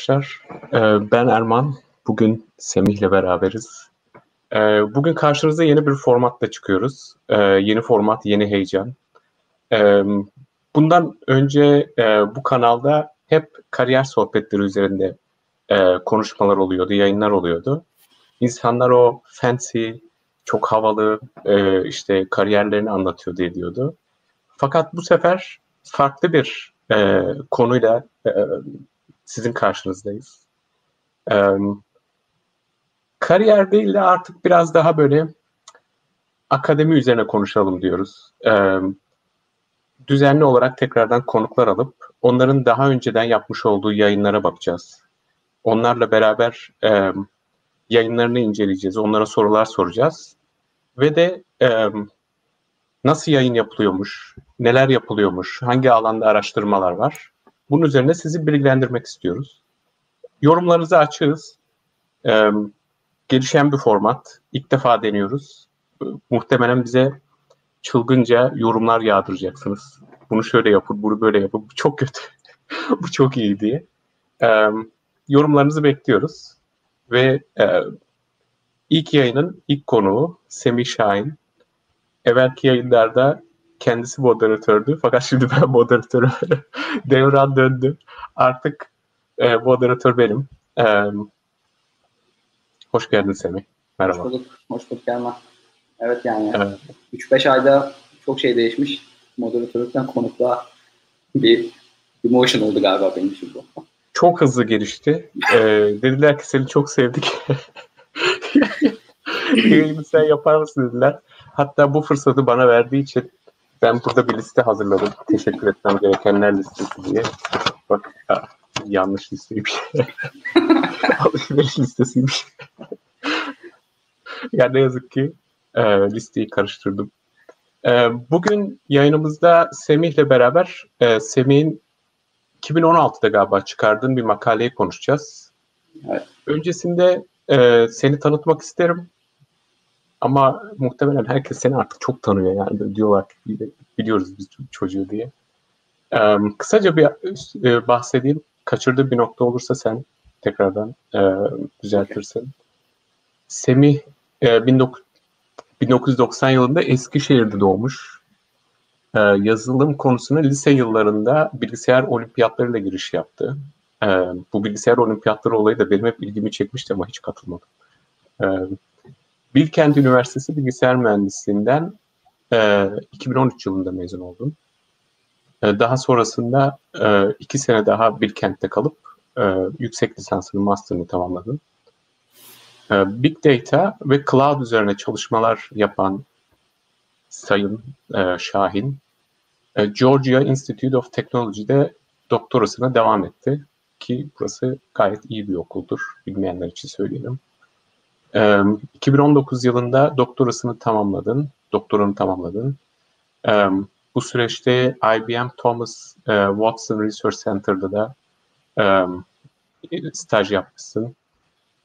Arkadaşlar. Ee, ben Erman. Bugün Semih'le beraberiz. Ee, bugün karşınıza yeni bir formatla çıkıyoruz. Ee, yeni format, yeni heyecan. Bundan önce e, bu kanalda hep kariyer sohbetleri üzerinde e, konuşmalar oluyordu, yayınlar oluyordu. İnsanlar o fancy, çok havalı e, işte kariyerlerini anlatıyordu, ediyordu. Fakat bu sefer farklı bir konuyla sizin karşınızdayız. Ee, kariyer değil de artık biraz daha böyle akademi üzerine konuşalım diyoruz. Ee, düzenli olarak tekrardan konuklar alıp onların daha önceden yapmış olduğu yayınlara bakacağız. Onlarla beraber e, yayınlarını inceleyeceğiz, onlara sorular soracağız ve de e, nasıl yayın yapılıyormuş, neler yapılıyormuş, hangi alanda araştırmalar var bunun üzerine sizi bilgilendirmek istiyoruz. Yorumlarınızı açığız. Ee, gelişen bir format. İlk defa deniyoruz. Ee, muhtemelen bize çılgınca yorumlar yağdıracaksınız. Bunu şöyle yapın, bunu böyle yapın. Bu çok kötü. bu çok iyi diye. Ee, yorumlarınızı bekliyoruz. Ve e, ilk yayının ilk konuğu Semih Şahin. Evvelki yayınlarda kendisi moderatördü. Fakat şimdi ben moderatörüm. Devran döndü. Artık e, moderatör benim. E, hoş geldin Semih. Merhaba. Hoş bulduk. Hoş bulduk Erman. Evet yani evet. 3-5 ayda çok şey değişmiş. Moderatörlükten konukluğa bir emotion oldu galiba benim için bu. Çok hızlı gelişti. ee, dediler ki seni çok sevdik. Yayını sen yapar mısın dediler. Hatta bu fırsatı bana verdiği için ben burada bir liste hazırladım. Teşekkür etmem gerekenler listesi diye. Bak ya, yanlış listeymiş. Alışveriş listesiymiş. yani ne yazık ki e, listeyi karıştırdım. E, bugün yayınımızda Semih'le beraber e, Semih'in 2016'da galiba çıkardığın bir makaleyi konuşacağız. Evet. Öncesinde e, seni tanıtmak isterim. Ama muhtemelen herkes seni artık çok tanıyor yani diyorlar ki biliyoruz biz çocuğu diye. Ee, kısaca bir e, bahsedeyim. Kaçırdığı bir nokta olursa sen tekrardan e, düzeltirsin. Semih e, 19, 1990 yılında Eskişehir'de doğmuş. E, yazılım konusuna lise yıllarında bilgisayar olimpiyatlarıyla giriş yaptı. E, bu bilgisayar olimpiyatları olayı da benim hep ilgimi çekmişti ama hiç katılmadım. E, Bilkent Üniversitesi Bilgisayar Mühendisliğinden e, 2013 yılında mezun oldum. E, daha sonrasında e, iki sene daha Bilkent'te kalıp e, yüksek lisansını, master'ını tamamladım. E, Big Data ve Cloud üzerine çalışmalar yapan Sayın e, Şahin, e, Georgia Institute of Technology'de doktorasına devam etti. Ki burası gayet iyi bir okuldur. Bilmeyenler için söyleyelim. 2019 yılında doktorasını tamamladın, doktorunu tamamladın. Bu süreçte IBM Thomas Watson Research Center'da da staj yapmışsın.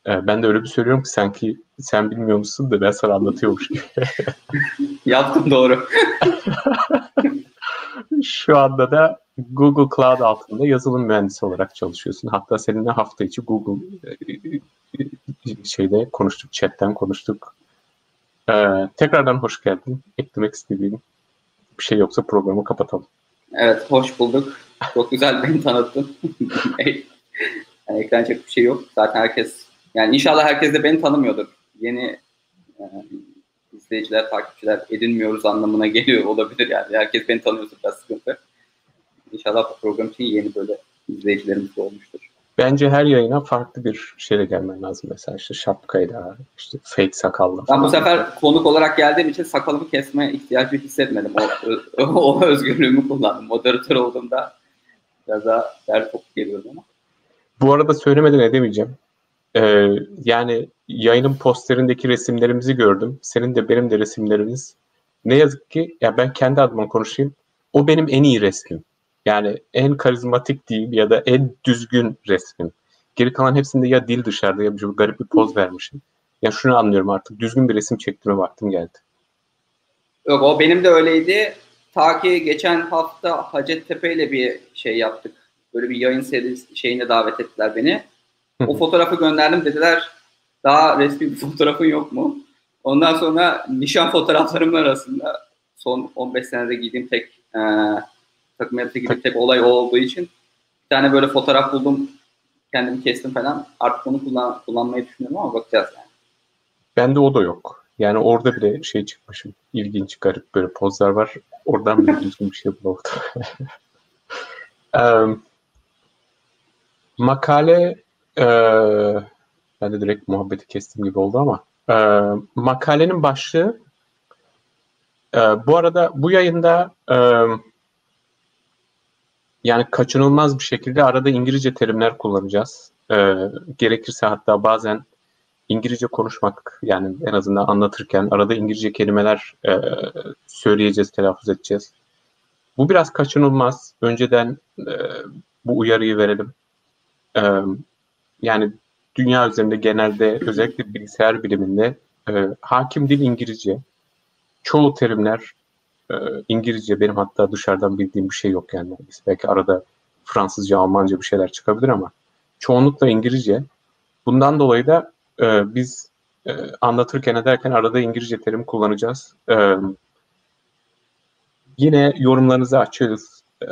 Ben de öyle bir söylüyorum ki sanki sen bilmiyor musun da ben sana anlatıyormuş gibi. Yaptım doğru. Şu anda da Google Cloud altında yazılım mühendisi olarak çalışıyorsun. Hatta seninle hafta içi Google şeyde konuştuk, chatten konuştuk. Ee, tekrardan hoş geldin. Eklemek istediğin bir şey yoksa programı kapatalım. Evet, hoş bulduk. Çok güzel beni tanıttın. yani eklenecek bir şey yok. Zaten herkes, yani inşallah herkes de beni tanımıyordur. Yeni e, izleyiciler, takipçiler edinmiyoruz anlamına geliyor olabilir yani. Herkes beni tanıyorsa biraz sıkıntı. İnşallah bu program için yeni böyle izleyicilerimiz de olmuştur. Bence her yayına farklı bir şeyle gelmen lazım. Mesela işte şapkayla, işte fake sakalla. Ben bu sefer konuk olarak geldiğim için sakalımı kesmeye ihtiyacı hissetmedim. O, o özgürlüğümü kullandım. Moderatör olduğumda biraz daha dert top geliyordu ama. Bu arada söylemeden edemeyeceğim. Ee, yani yayının posterindeki resimlerimizi gördüm. Senin de benim de resimlerimiz. Ne yazık ki ya ben kendi adıma konuşayım. O benim en iyi resmim. Yani en karizmatik diyeyim ya da en düzgün resmin. Geri kalan hepsinde ya dil dışarıda ya bir garip bir poz vermişim. Ya şunu anlıyorum artık düzgün bir resim çektirme vaktim geldi. Yok o benim de öyleydi. Ta ki geçen hafta Hacettepe ile bir şey yaptık. böyle bir yayın serisi şeyine davet ettiler beni. O fotoğrafı gönderdim dediler daha resmi bir fotoğrafın yok mu? Ondan sonra nişan fotoğraflarımın arasında son 15 senede giydiğim tek e, takım elbise giydiğim tek olay o olduğu için bir tane böyle fotoğraf buldum kendimi kestim falan. Artık onu kullan, kullanmayı düşünüyorum ama bakacağız yani. Bende o da yok. Yani orada bile şey çıkmışım. İlginç, garip böyle pozlar var. Oradan bile düzgün bir şey bulamadım. um, makale e, ben de direkt muhabbeti kestim gibi oldu ama e, makalenin başlığı e, bu arada bu yayında e, yani kaçınılmaz bir şekilde arada İngilizce terimler kullanacağız. E, gerekirse hatta bazen İngilizce konuşmak yani en azından anlatırken arada İngilizce kelimeler e, söyleyeceğiz, telaffuz edeceğiz. Bu biraz kaçınılmaz. Önceden e, bu uyarıyı verelim. E, yani dünya üzerinde genelde özellikle bilgisayar biliminde e, hakim dil İngilizce. Çoğu terimler e, İngilizce. Benim hatta dışarıdan bildiğim bir şey yok yani. Belki arada Fransızca, Almanca bir şeyler çıkabilir ama çoğunlukla İngilizce. Bundan dolayı da e, biz e, anlatırken ederken arada İngilizce terim kullanacağız. E, yine yorumlarınızı açıyoruz. E,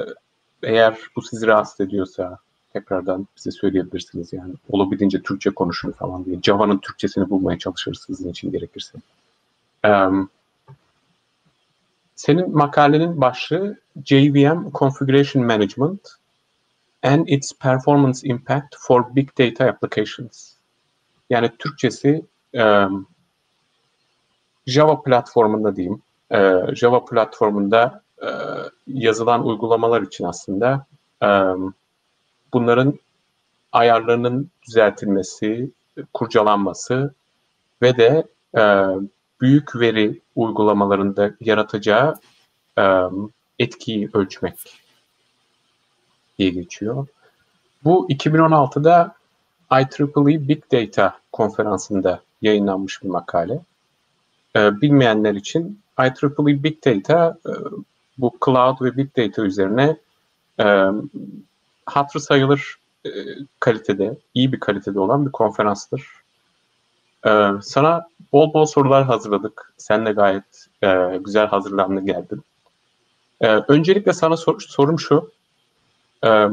eğer bu sizi rahatsız ediyorsa tekrardan bize söyleyebilirsiniz yani. Olabildiğince Türkçe konuşun falan diye. Java'nın Türkçesini bulmaya çalışırız sizin için gerekirse. Um, senin makalenin başlığı JVM Configuration Management and its Performance Impact for Big Data Applications. Yani Türkçesi um, Java platformunda diyeyim. Uh, Java platformunda uh, yazılan uygulamalar için aslında um, bunların ayarlarının düzeltilmesi, kurcalanması ve de e, büyük veri uygulamalarında yaratacağı e, etkiyi ölçmek diye geçiyor. Bu 2016'da IEEE Big Data konferansında yayınlanmış bir makale. E, bilmeyenler için IEEE Big Data e, bu cloud ve Big Data üzerine e, hatırı sayılır e, kalitede, iyi bir kalitede olan bir konferanstır. E, sana bol bol sorular hazırladık. Sen de gayet e, güzel hazırlandın geldin. E, öncelikle sana sor, sorum şu. E,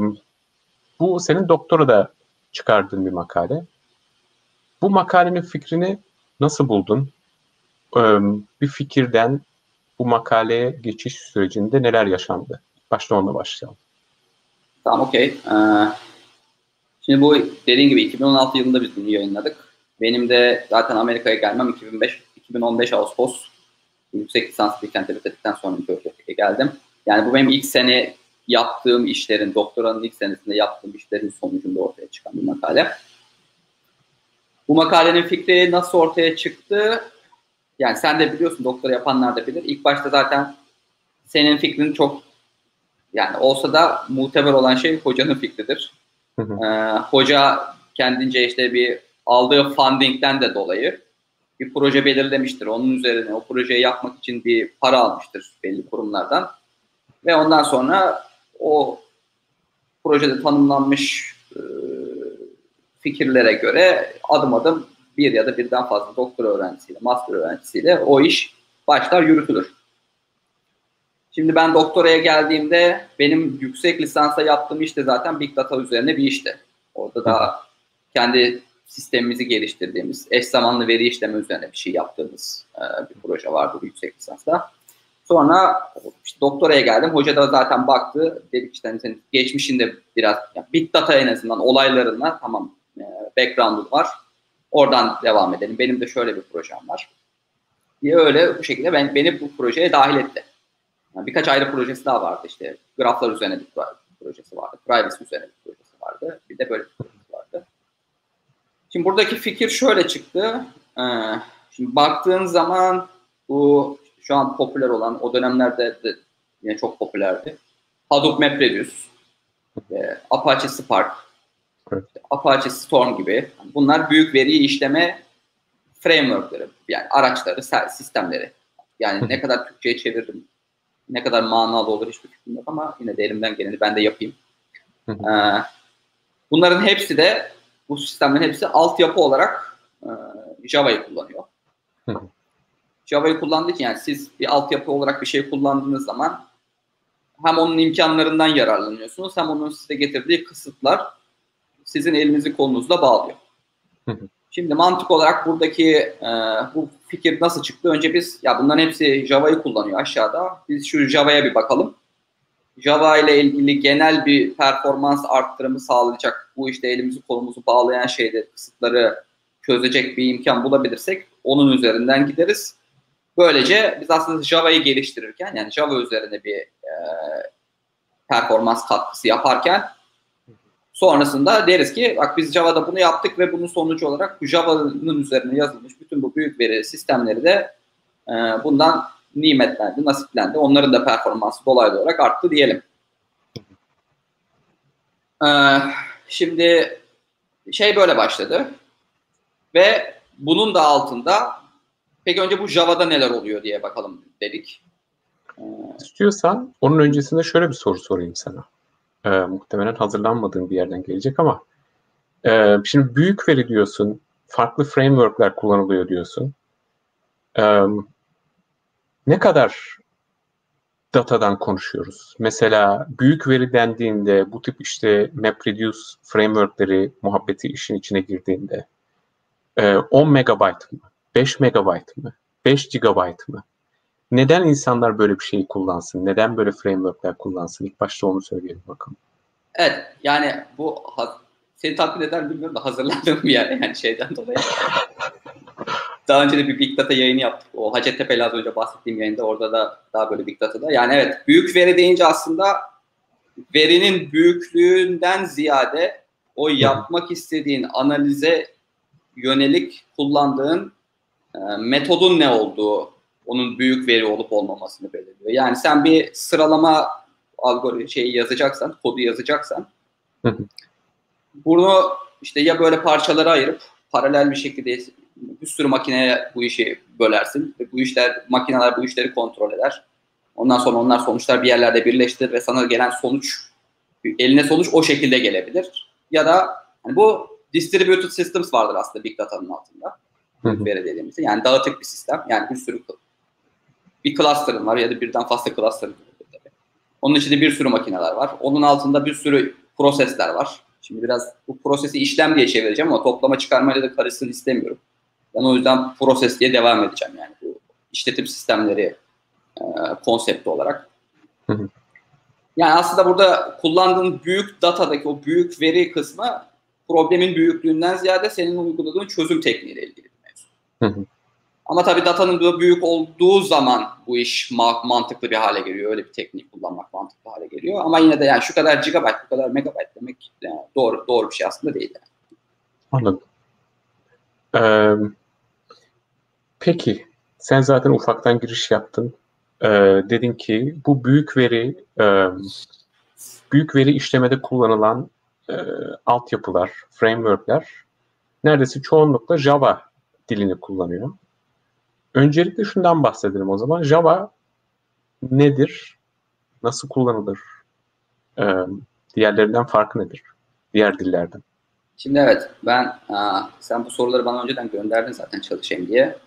bu senin doktora da çıkardığın bir makale. Bu makalenin fikrini nasıl buldun? E, bir fikirden bu makaleye geçiş sürecinde neler yaşandı? Başta onunla başlayalım. Tamam okey. Ee, şimdi bu dediğin gibi 2016 yılında biz bunu yayınladık. Benim de zaten Amerika'ya gelmem 2005 2015 Ağustos yüksek lisans Bilkent'te bitirdikten sonra Georgia'ya geldim. Yani bu benim ilk sene yaptığım işlerin, doktoranın ilk senesinde yaptığım işlerin sonucunda ortaya çıkan bir makale. Bu makalenin fikri nasıl ortaya çıktı? Yani sen de biliyorsun, doktora yapanlar da bilir. İlk başta zaten senin fikrin çok yani olsa da muteber olan şey hocanın fikridir. Ee, hoca kendince işte bir aldığı fundingden de dolayı bir proje belirlemiştir. Onun üzerine o projeyi yapmak için bir para almıştır belli kurumlardan. Ve ondan sonra o projede tanımlanmış e, fikirlere göre adım adım bir ya da birden fazla doktor öğrencisiyle, master öğrencisiyle o iş başlar yürütülür. Şimdi ben doktoraya geldiğimde benim yüksek lisansa yaptığım işte zaten Big Data üzerine bir işti. Orada da kendi sistemimizi geliştirdiğimiz, eş zamanlı veri işleme üzerine bir şey yaptığımız e, bir proje vardı bu yüksek lisansta. Sonra işte doktoraya geldim. Hoca da zaten baktı. Dedik işte senin geçmişinde biraz yani Big Data en azından olaylarına tamam e, background'un var. Oradan devam edelim. Benim de şöyle bir projem var. Diye öyle bu şekilde ben, beni bu projeye dahil etti. Yani birkaç ayrı projesi daha vardı işte. Graflar üzerine bir projesi vardı. Privacy üzerine bir projesi vardı. Bir de böyle bir projesi. Şimdi buradaki fikir şöyle çıktı. Ee, şimdi baktığın zaman bu şu an popüler olan o dönemlerde de yine çok popülerdi. Hadoop MapReduce, e, Apache Spark, evet. Apache Storm gibi. Bunlar büyük veriyi işleme frameworkları, yani araçları, sistemleri. Yani ne kadar Türkçe'ye çevirdim ne kadar manalı olur hiçbir fikrim yok ama yine de elimden geleni ben de yapayım. Ee, bunların hepsi de bu sistemlerin hepsi altyapı olarak e, Java'yı kullanıyor. Java'yı kullandığı için yani siz bir altyapı olarak bir şey kullandığınız zaman hem onun imkanlarından yararlanıyorsunuz hem onun size getirdiği kısıtlar sizin elinizi kolunuzla bağlıyor. Şimdi mantık olarak buradaki e, bu fikir nasıl çıktı? Önce biz ya bunların hepsi Java'yı kullanıyor aşağıda. Biz şu Java'ya bir bakalım. Java ile ilgili genel bir performans arttırımı sağlayacak, bu işte elimizi kolumuzu bağlayan şeyleri, kısıtları çözecek bir imkan bulabilirsek onun üzerinden gideriz. Böylece biz aslında Java'yı geliştirirken yani Java üzerine bir e, performans katkısı yaparken sonrasında deriz ki bak biz Java'da bunu yaptık ve bunun sonucu olarak Java'nın üzerine yazılmış bütün bu büyük veri sistemleri de e, bundan nimetlendi, nasiplendi. Onların da performansı dolaylı olarak arttı diyelim. E, şimdi şey böyle başladı ve bunun da altında Peki önce bu Java'da neler oluyor diye bakalım dedik. İstiyorsan onun öncesinde şöyle bir soru sorayım sana. Ee, muhtemelen hazırlanmadığın bir yerden gelecek ama e, şimdi büyük veri diyorsun, farklı frameworkler kullanılıyor diyorsun. Ee, ne kadar datadan konuşuyoruz? Mesela büyük veri dendiğinde bu tip işte MapReduce frameworkleri muhabbeti işin içine girdiğinde 10 e, megabayt mı? 5 megabayt mı? 5 gigabayt mı? Neden insanlar böyle bir şeyi kullansın? Neden böyle frameworkler kullansın? İlk başta onu söyleyelim bakalım. Evet yani bu seni tatmin eder bilmiyorum da hazırlandığım bir yer yani şeyden dolayı. daha önce de bir Big Data yayını yaptık. O Hacettepe'li az önce bahsettiğim yayında orada da daha böyle Big Data'da. Yani evet büyük veri deyince aslında verinin büyüklüğünden ziyade o yapmak istediğin analize yönelik kullandığın ee, metodun ne olduğu onun büyük veri olup olmamasını belirliyor. Yani sen bir sıralama algoritma şeyi yazacaksan, kodu yazacaksan bunu işte ya böyle parçalara ayırıp paralel bir şekilde bir sürü makineye bu işi bölersin ve bu işler makineler bu işleri kontrol eder. Ondan sonra onlar sonuçlar bir yerlerde birleştirir ve sana gelen sonuç eline sonuç o şekilde gelebilir. Ya da hani bu distributed systems vardır aslında Big Data'nın altında veri dediğimiz. Yani dağıtık bir sistem. Yani bir sürü bir cluster'ın var ya da birden fazla cluster'ın Onun içinde bir sürü makineler var. Onun altında bir sürü prosesler var. Şimdi biraz bu prosesi işlem diye çevireceğim ama toplama çıkarmayla da karışsın istemiyorum. Ben o yüzden proses diye devam edeceğim yani bu işletim sistemleri e, konsepti olarak. Yani aslında burada kullandığın büyük datadaki o büyük veri kısmı problemin büyüklüğünden ziyade senin uyguladığın çözüm tekniğiyle ilgili. Ama tabii datanın da büyük olduğu zaman bu iş mantıklı bir hale geliyor. Öyle bir teknik kullanmak mantıklı hale geliyor. Ama yine de yani şu kadar gigabyte, bu kadar megabyte demek yani doğru doğru bir şey aslında değil. Yani. Anladım. Ee, peki sen zaten ufaktan giriş yaptın. Ee, dedin ki bu büyük veri e, büyük veri işlemede kullanılan e, altyapılar, frameworkler neredeyse çoğunlukla Java dilini kullanıyor. Öncelikle şundan bahsedelim o zaman. Java nedir? Nasıl kullanılır? Ee, diğerlerinden farkı nedir? Diğer dillerden. Şimdi evet ben aa, sen bu soruları bana önceden gönderdin zaten çalışayım diye.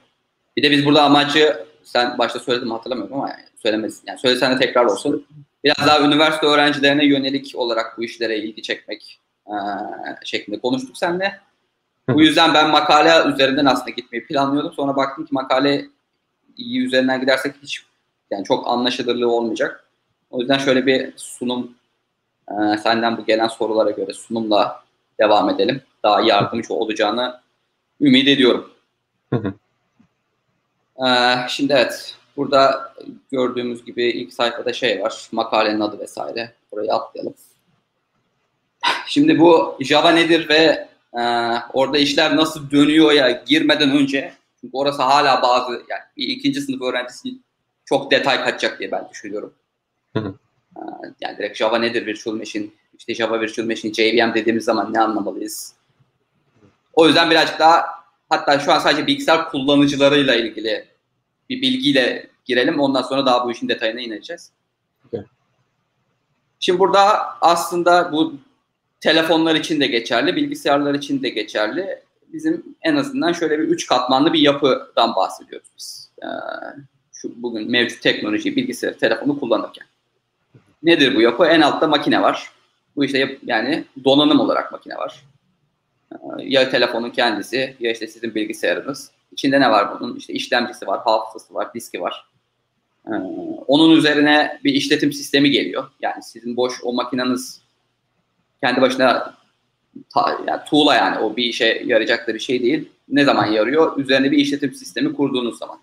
Bir de biz burada amacı sen başta söyledim hatırlamıyorum ama yani söylemesin. Yani söylesen de tekrar olsun. Biraz daha üniversite öğrencilerine yönelik olarak bu işlere ilgi çekmek e, şeklinde konuştuk seninle. Bu yüzden ben makale üzerinden aslında gitmeyi planlıyordum. Sonra baktım ki makale iyi üzerinden gidersek hiç yani çok anlaşılırlığı olmayacak. O yüzden şöyle bir sunum e, senden bu gelen sorulara göre sunumla devam edelim. Daha yardımcı olacağını ümit ediyorum. E, şimdi evet burada gördüğümüz gibi ilk sayfada şey var. Makalenin adı vesaire. Burayı atlayalım. Şimdi bu Java nedir ve e, orada işler nasıl dönüyor ya girmeden önce çünkü orası hala bazı yani bir ikinci sınıf öğrencisi çok detay kaçacak diye ben düşünüyorum. Hı hı. E, yani direkt Java nedir Virtual Machine? İşte Java Virtual Machine, JVM dediğimiz zaman ne anlamalıyız? O yüzden birazcık daha hatta şu an sadece bilgisayar kullanıcılarıyla ilgili bir bilgiyle girelim. Ondan sonra daha bu işin detayına ineceğiz. Okay. Şimdi burada aslında bu telefonlar için de geçerli, bilgisayarlar için de geçerli. Bizim en azından şöyle bir üç katmanlı bir yapıdan bahsediyoruz biz. Ee, şu bugün mevcut teknoloji, bilgisayar, telefonu kullanırken. Nedir bu yapı? En altta makine var. Bu işte yani donanım olarak makine var. Ya telefonun kendisi ya işte sizin bilgisayarınız. İçinde ne var bunun? İşte işlemcisi var, hafızası var, diski var. Ee, onun üzerine bir işletim sistemi geliyor. Yani sizin boş o makineniz kendi başına ta, yani tuğla yani o bir işe yarayacak bir şey değil. Ne zaman yarıyor? Üzerine bir işletim sistemi kurduğunuz zaman.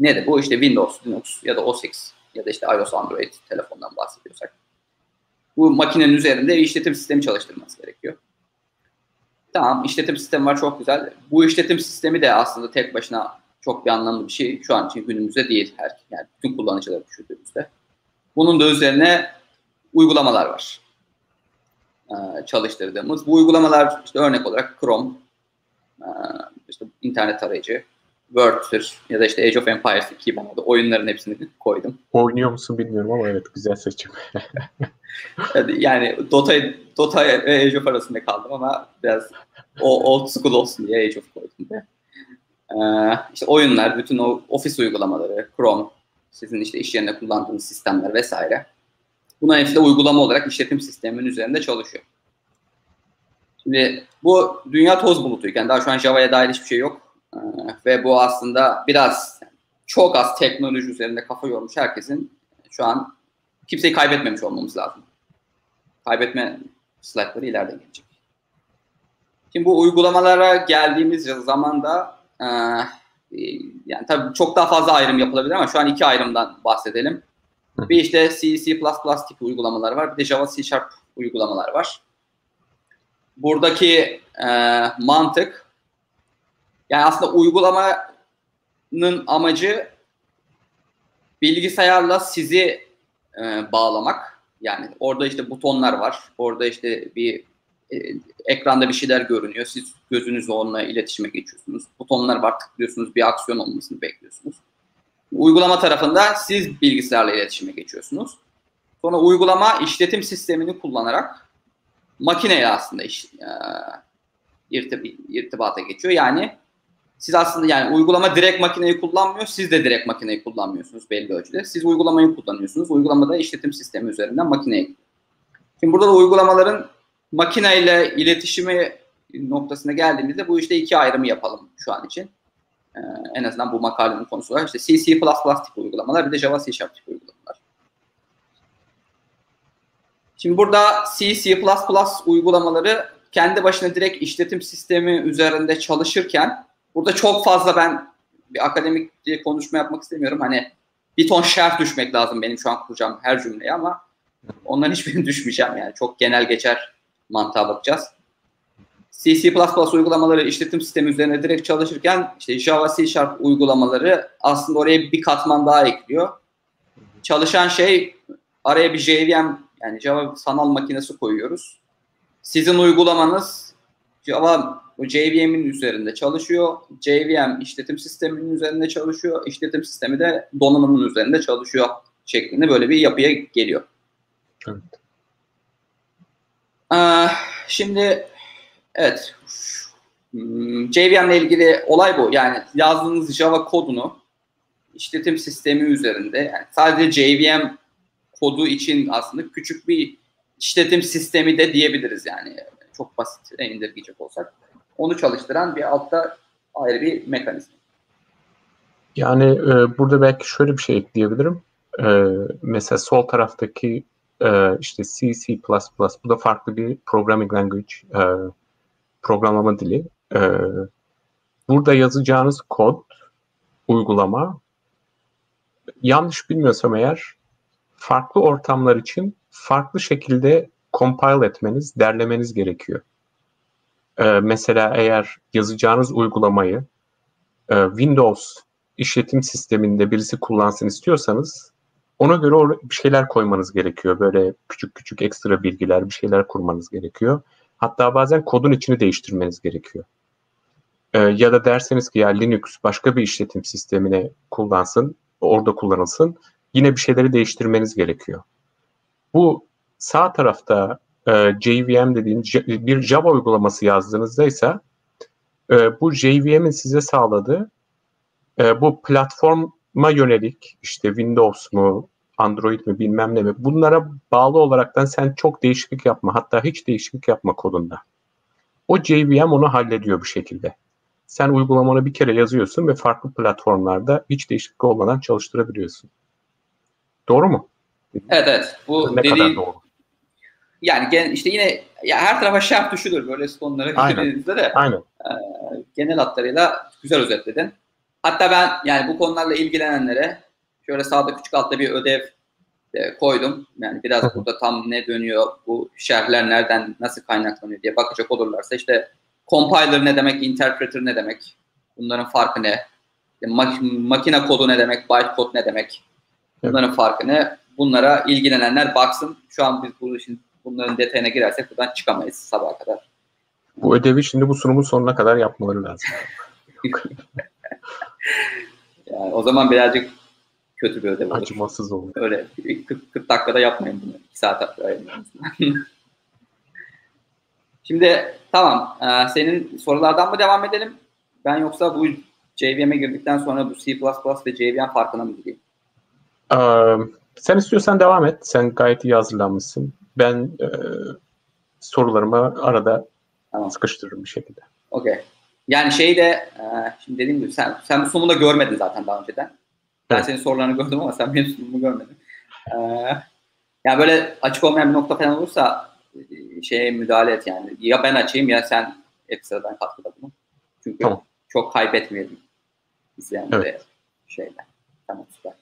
Ne de bu işte Windows, Linux ya da OS X ya da işte iOS, Android telefondan bahsediyorsak. Bu makinenin üzerinde işletim sistemi çalıştırması gerekiyor. Tamam işletim sistemi var çok güzel. Bu işletim sistemi de aslında tek başına çok bir anlamlı bir şey şu an için günümüzde değil. Her, yani bütün kullanıcıları düşündüğümüzde. Bunun da üzerine uygulamalar var. Ee, çalıştırdığımız. Bu uygulamalar işte örnek olarak Chrome, e, işte internet tarayıcı, Word'tir ya da işte Age of Empires 2 ben orada oyunların hepsini koydum. Oynuyor musun bilmiyorum ama evet güzel seçim. yani Dota, Dota ve Age of arasında kaldım ama biraz o old school olsun diye Age of koydum diye. Ee, işte oyunlar, bütün o ofis uygulamaları, Chrome, sizin işte iş yerinde kullandığınız sistemler vesaire. Buna hepsi de uygulama olarak işletim sisteminin üzerinde çalışıyor. Şimdi bu dünya toz bulutuyken daha şu an Java'ya dair hiçbir şey yok. Ee, ve bu aslında biraz çok az teknoloji üzerinde kafa yormuş herkesin şu an kimseyi kaybetmemiş olmamız lazım. Kaybetme slaytları ileride gelecek. Şimdi bu uygulamalara geldiğimiz zaman da e, yani tabii çok daha fazla ayrım yapılabilir ama şu an iki ayrımdan bahsedelim. Bir işte C, C++ tip uygulamalar var. Bir de Java C Sharp uygulamalar var. Buradaki e, mantık yani aslında uygulamanın amacı bilgisayarla sizi e, bağlamak. Yani orada işte butonlar var. Orada işte bir e, ekranda bir şeyler görünüyor. Siz gözünüzle onunla iletişime geçiyorsunuz. Butonlar var tıklıyorsunuz bir aksiyon olmasını bekliyorsunuz. Uygulama tarafında siz bilgisayarla iletişime geçiyorsunuz. Sonra uygulama işletim sistemini kullanarak makineyle aslında iş, e, irtib irtibata geçiyor. Yani siz aslında yani uygulama direkt makineyi kullanmıyor, siz de direkt makineyi kullanmıyorsunuz belli ölçüde. Siz uygulamayı kullanıyorsunuz. Uygulamada işletim sistemi üzerinden makineyi. Şimdi burada da uygulamaların makineyle iletişimi noktasına geldiğimizde bu işte iki ayrımı yapalım şu an için. Ee, en azından bu makalenin konusu var. İşte C, C++ tip uygulamalar bir de Java C Sharp tip uygulamalar. Şimdi burada C, C++ uygulamaları kendi başına direkt işletim sistemi üzerinde çalışırken burada çok fazla ben bir akademik diye konuşma yapmak istemiyorum. Hani bir ton şerh düşmek lazım benim şu an kuracağım her cümleye ama onların hiçbirini düşmeyeceğim yani. Çok genel geçer mantığa bakacağız. C, uygulamaları işletim sistemi üzerine direkt çalışırken işte Java, C Sharp uygulamaları aslında oraya bir katman daha ekliyor. Çalışan şey araya bir JVM yani Java sanal makinesi koyuyoruz. Sizin uygulamanız Java JVM'in üzerinde çalışıyor. JVM işletim sisteminin üzerinde çalışıyor. İşletim sistemi de donanımın üzerinde çalışıyor şeklinde böyle bir yapıya geliyor. Evet. Ee, şimdi Evet. Hmm, JVM ile ilgili olay bu. Yani yazdığınız Java kodunu işletim sistemi üzerinde yani sadece JVM kodu için aslında küçük bir işletim sistemi de diyebiliriz yani. Çok basit indirgeyecek olsak. Onu çalıştıran bir altta ayrı bir mekanizma. Yani e, burada belki şöyle bir şey ekleyebilirim. E, mesela sol taraftaki e, işte C, C++, bu da farklı bir programming language. E, programlama dili. Ee, burada yazacağınız kod, uygulama yanlış bilmiyorsam eğer farklı ortamlar için farklı şekilde compile etmeniz, derlemeniz gerekiyor. Ee, mesela eğer yazacağınız uygulamayı e, Windows işletim sisteminde birisi kullansın istiyorsanız ona göre bir şeyler koymanız gerekiyor. Böyle küçük küçük ekstra bilgiler, bir şeyler kurmanız gerekiyor. Hatta bazen kodun içini değiştirmeniz gerekiyor. Ee, ya da derseniz ki ya Linux başka bir işletim sistemine kullansın, orada kullanılsın. Yine bir şeyleri değiştirmeniz gerekiyor. bu sağ tarafta e, JVM dediğim bir Java uygulaması yazdığınızda ise e, bu JVM'in size sağladığı e, bu platforma yönelik işte Windows mu, Android mi bilmem ne mi bunlara bağlı olaraktan sen çok değişiklik yapma hatta hiç değişiklik yapma kodunda. O JVM onu hallediyor bir şekilde. Sen uygulamanı bir kere yazıyorsun ve farklı platformlarda hiç değişiklik olmadan çalıştırabiliyorsun. Doğru mu? Evet evet. Bu ne dediğin, kadar doğru? Yani işte yine ya her tarafa şerh düşülür böyle konulara girdiğinizde de. Aynen. E, genel hatlarıyla güzel özetledin. Hatta ben yani bu konularla ilgilenenlere şöyle sağda küçük altta bir ödev e, koydum. Yani biraz burada tam ne dönüyor, bu şerhler nereden, nasıl kaynaklanıyor diye bakacak olurlarsa işte compiler ne demek, interpreter ne demek, bunların farkı ne, mak- makine kodu ne demek, bytecode ne demek, bunların evet. farkı ne, bunlara ilgilenenler baksın. Şu an biz bu işin bunların detayına girersek buradan çıkamayız sabaha kadar. Bu ödevi şimdi bu sunumun sonuna kadar yapmaları lazım. yani o zaman birazcık kötü bir ödev olur. Acımasız olur. Öyle 40, 40 dakikada yapmayın bunu. 2 saat ayırmayın. Şimdi tamam. Ee, senin sorulardan mı devam edelim? Ben yoksa bu JVM'e girdikten sonra bu C++ ve JVM farkına mı gireyim? Ee, sen istiyorsan devam et. Sen gayet iyi hazırlanmışsın. Ben e, sorularımı arada tamam. sıkıştırırım bir şekilde. Okey. Yani şey de e, şimdi dediğim gibi sen, sen bu sunumu da görmedin zaten daha önceden. Ben evet. senin sorularını gördüm ama sen benim sunumu görmedin. Ee, yani böyle açık olmayan bir nokta falan olursa e, şeye müdahale et yani. Ya ben açayım ya sen ekstradan katkıda bulun. Çünkü tamam. çok kaybetmeyelim izleyenlere evet. şeyler. Tamam süper.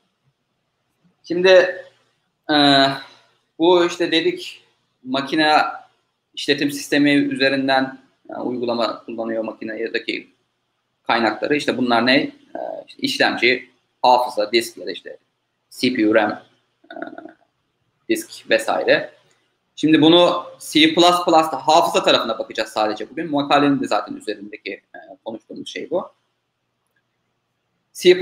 Şimdi e, bu işte dedik makine işletim sistemi üzerinden yani uygulama kullanıyor makinedeki kaynakları. İşte bunlar ne? E, işte işlemci, hafıza, disk ya da işte CPU, RAM, e, disk vesaire. Şimdi bunu C++'da hafıza tarafına bakacağız sadece bugün. Makalenin de zaten üzerindeki e, konuştuğumuz şey bu. C++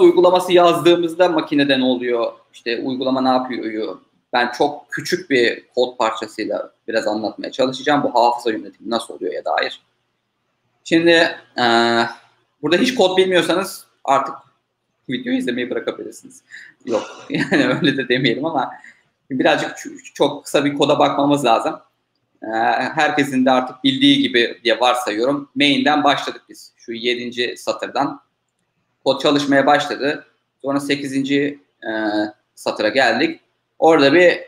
uygulaması yazdığımızda makinede ne oluyor? İşte uygulama ne yapıyor? Ben çok küçük bir kod parçasıyla biraz anlatmaya çalışacağım. Bu hafıza yönetimi nasıl oluyor ya dair. Şimdi e, burada hiç kod bilmiyorsanız artık videoyu izlemeyi bırakabilirsiniz. Yok yani öyle de demeyelim ama birazcık çok kısa bir koda bakmamız lazım. Ee, herkesin de artık bildiği gibi diye varsayıyorum. Main'den başladık biz. Şu 7. satırdan. Kod çalışmaya başladı. Sonra 8. E, satıra geldik. Orada bir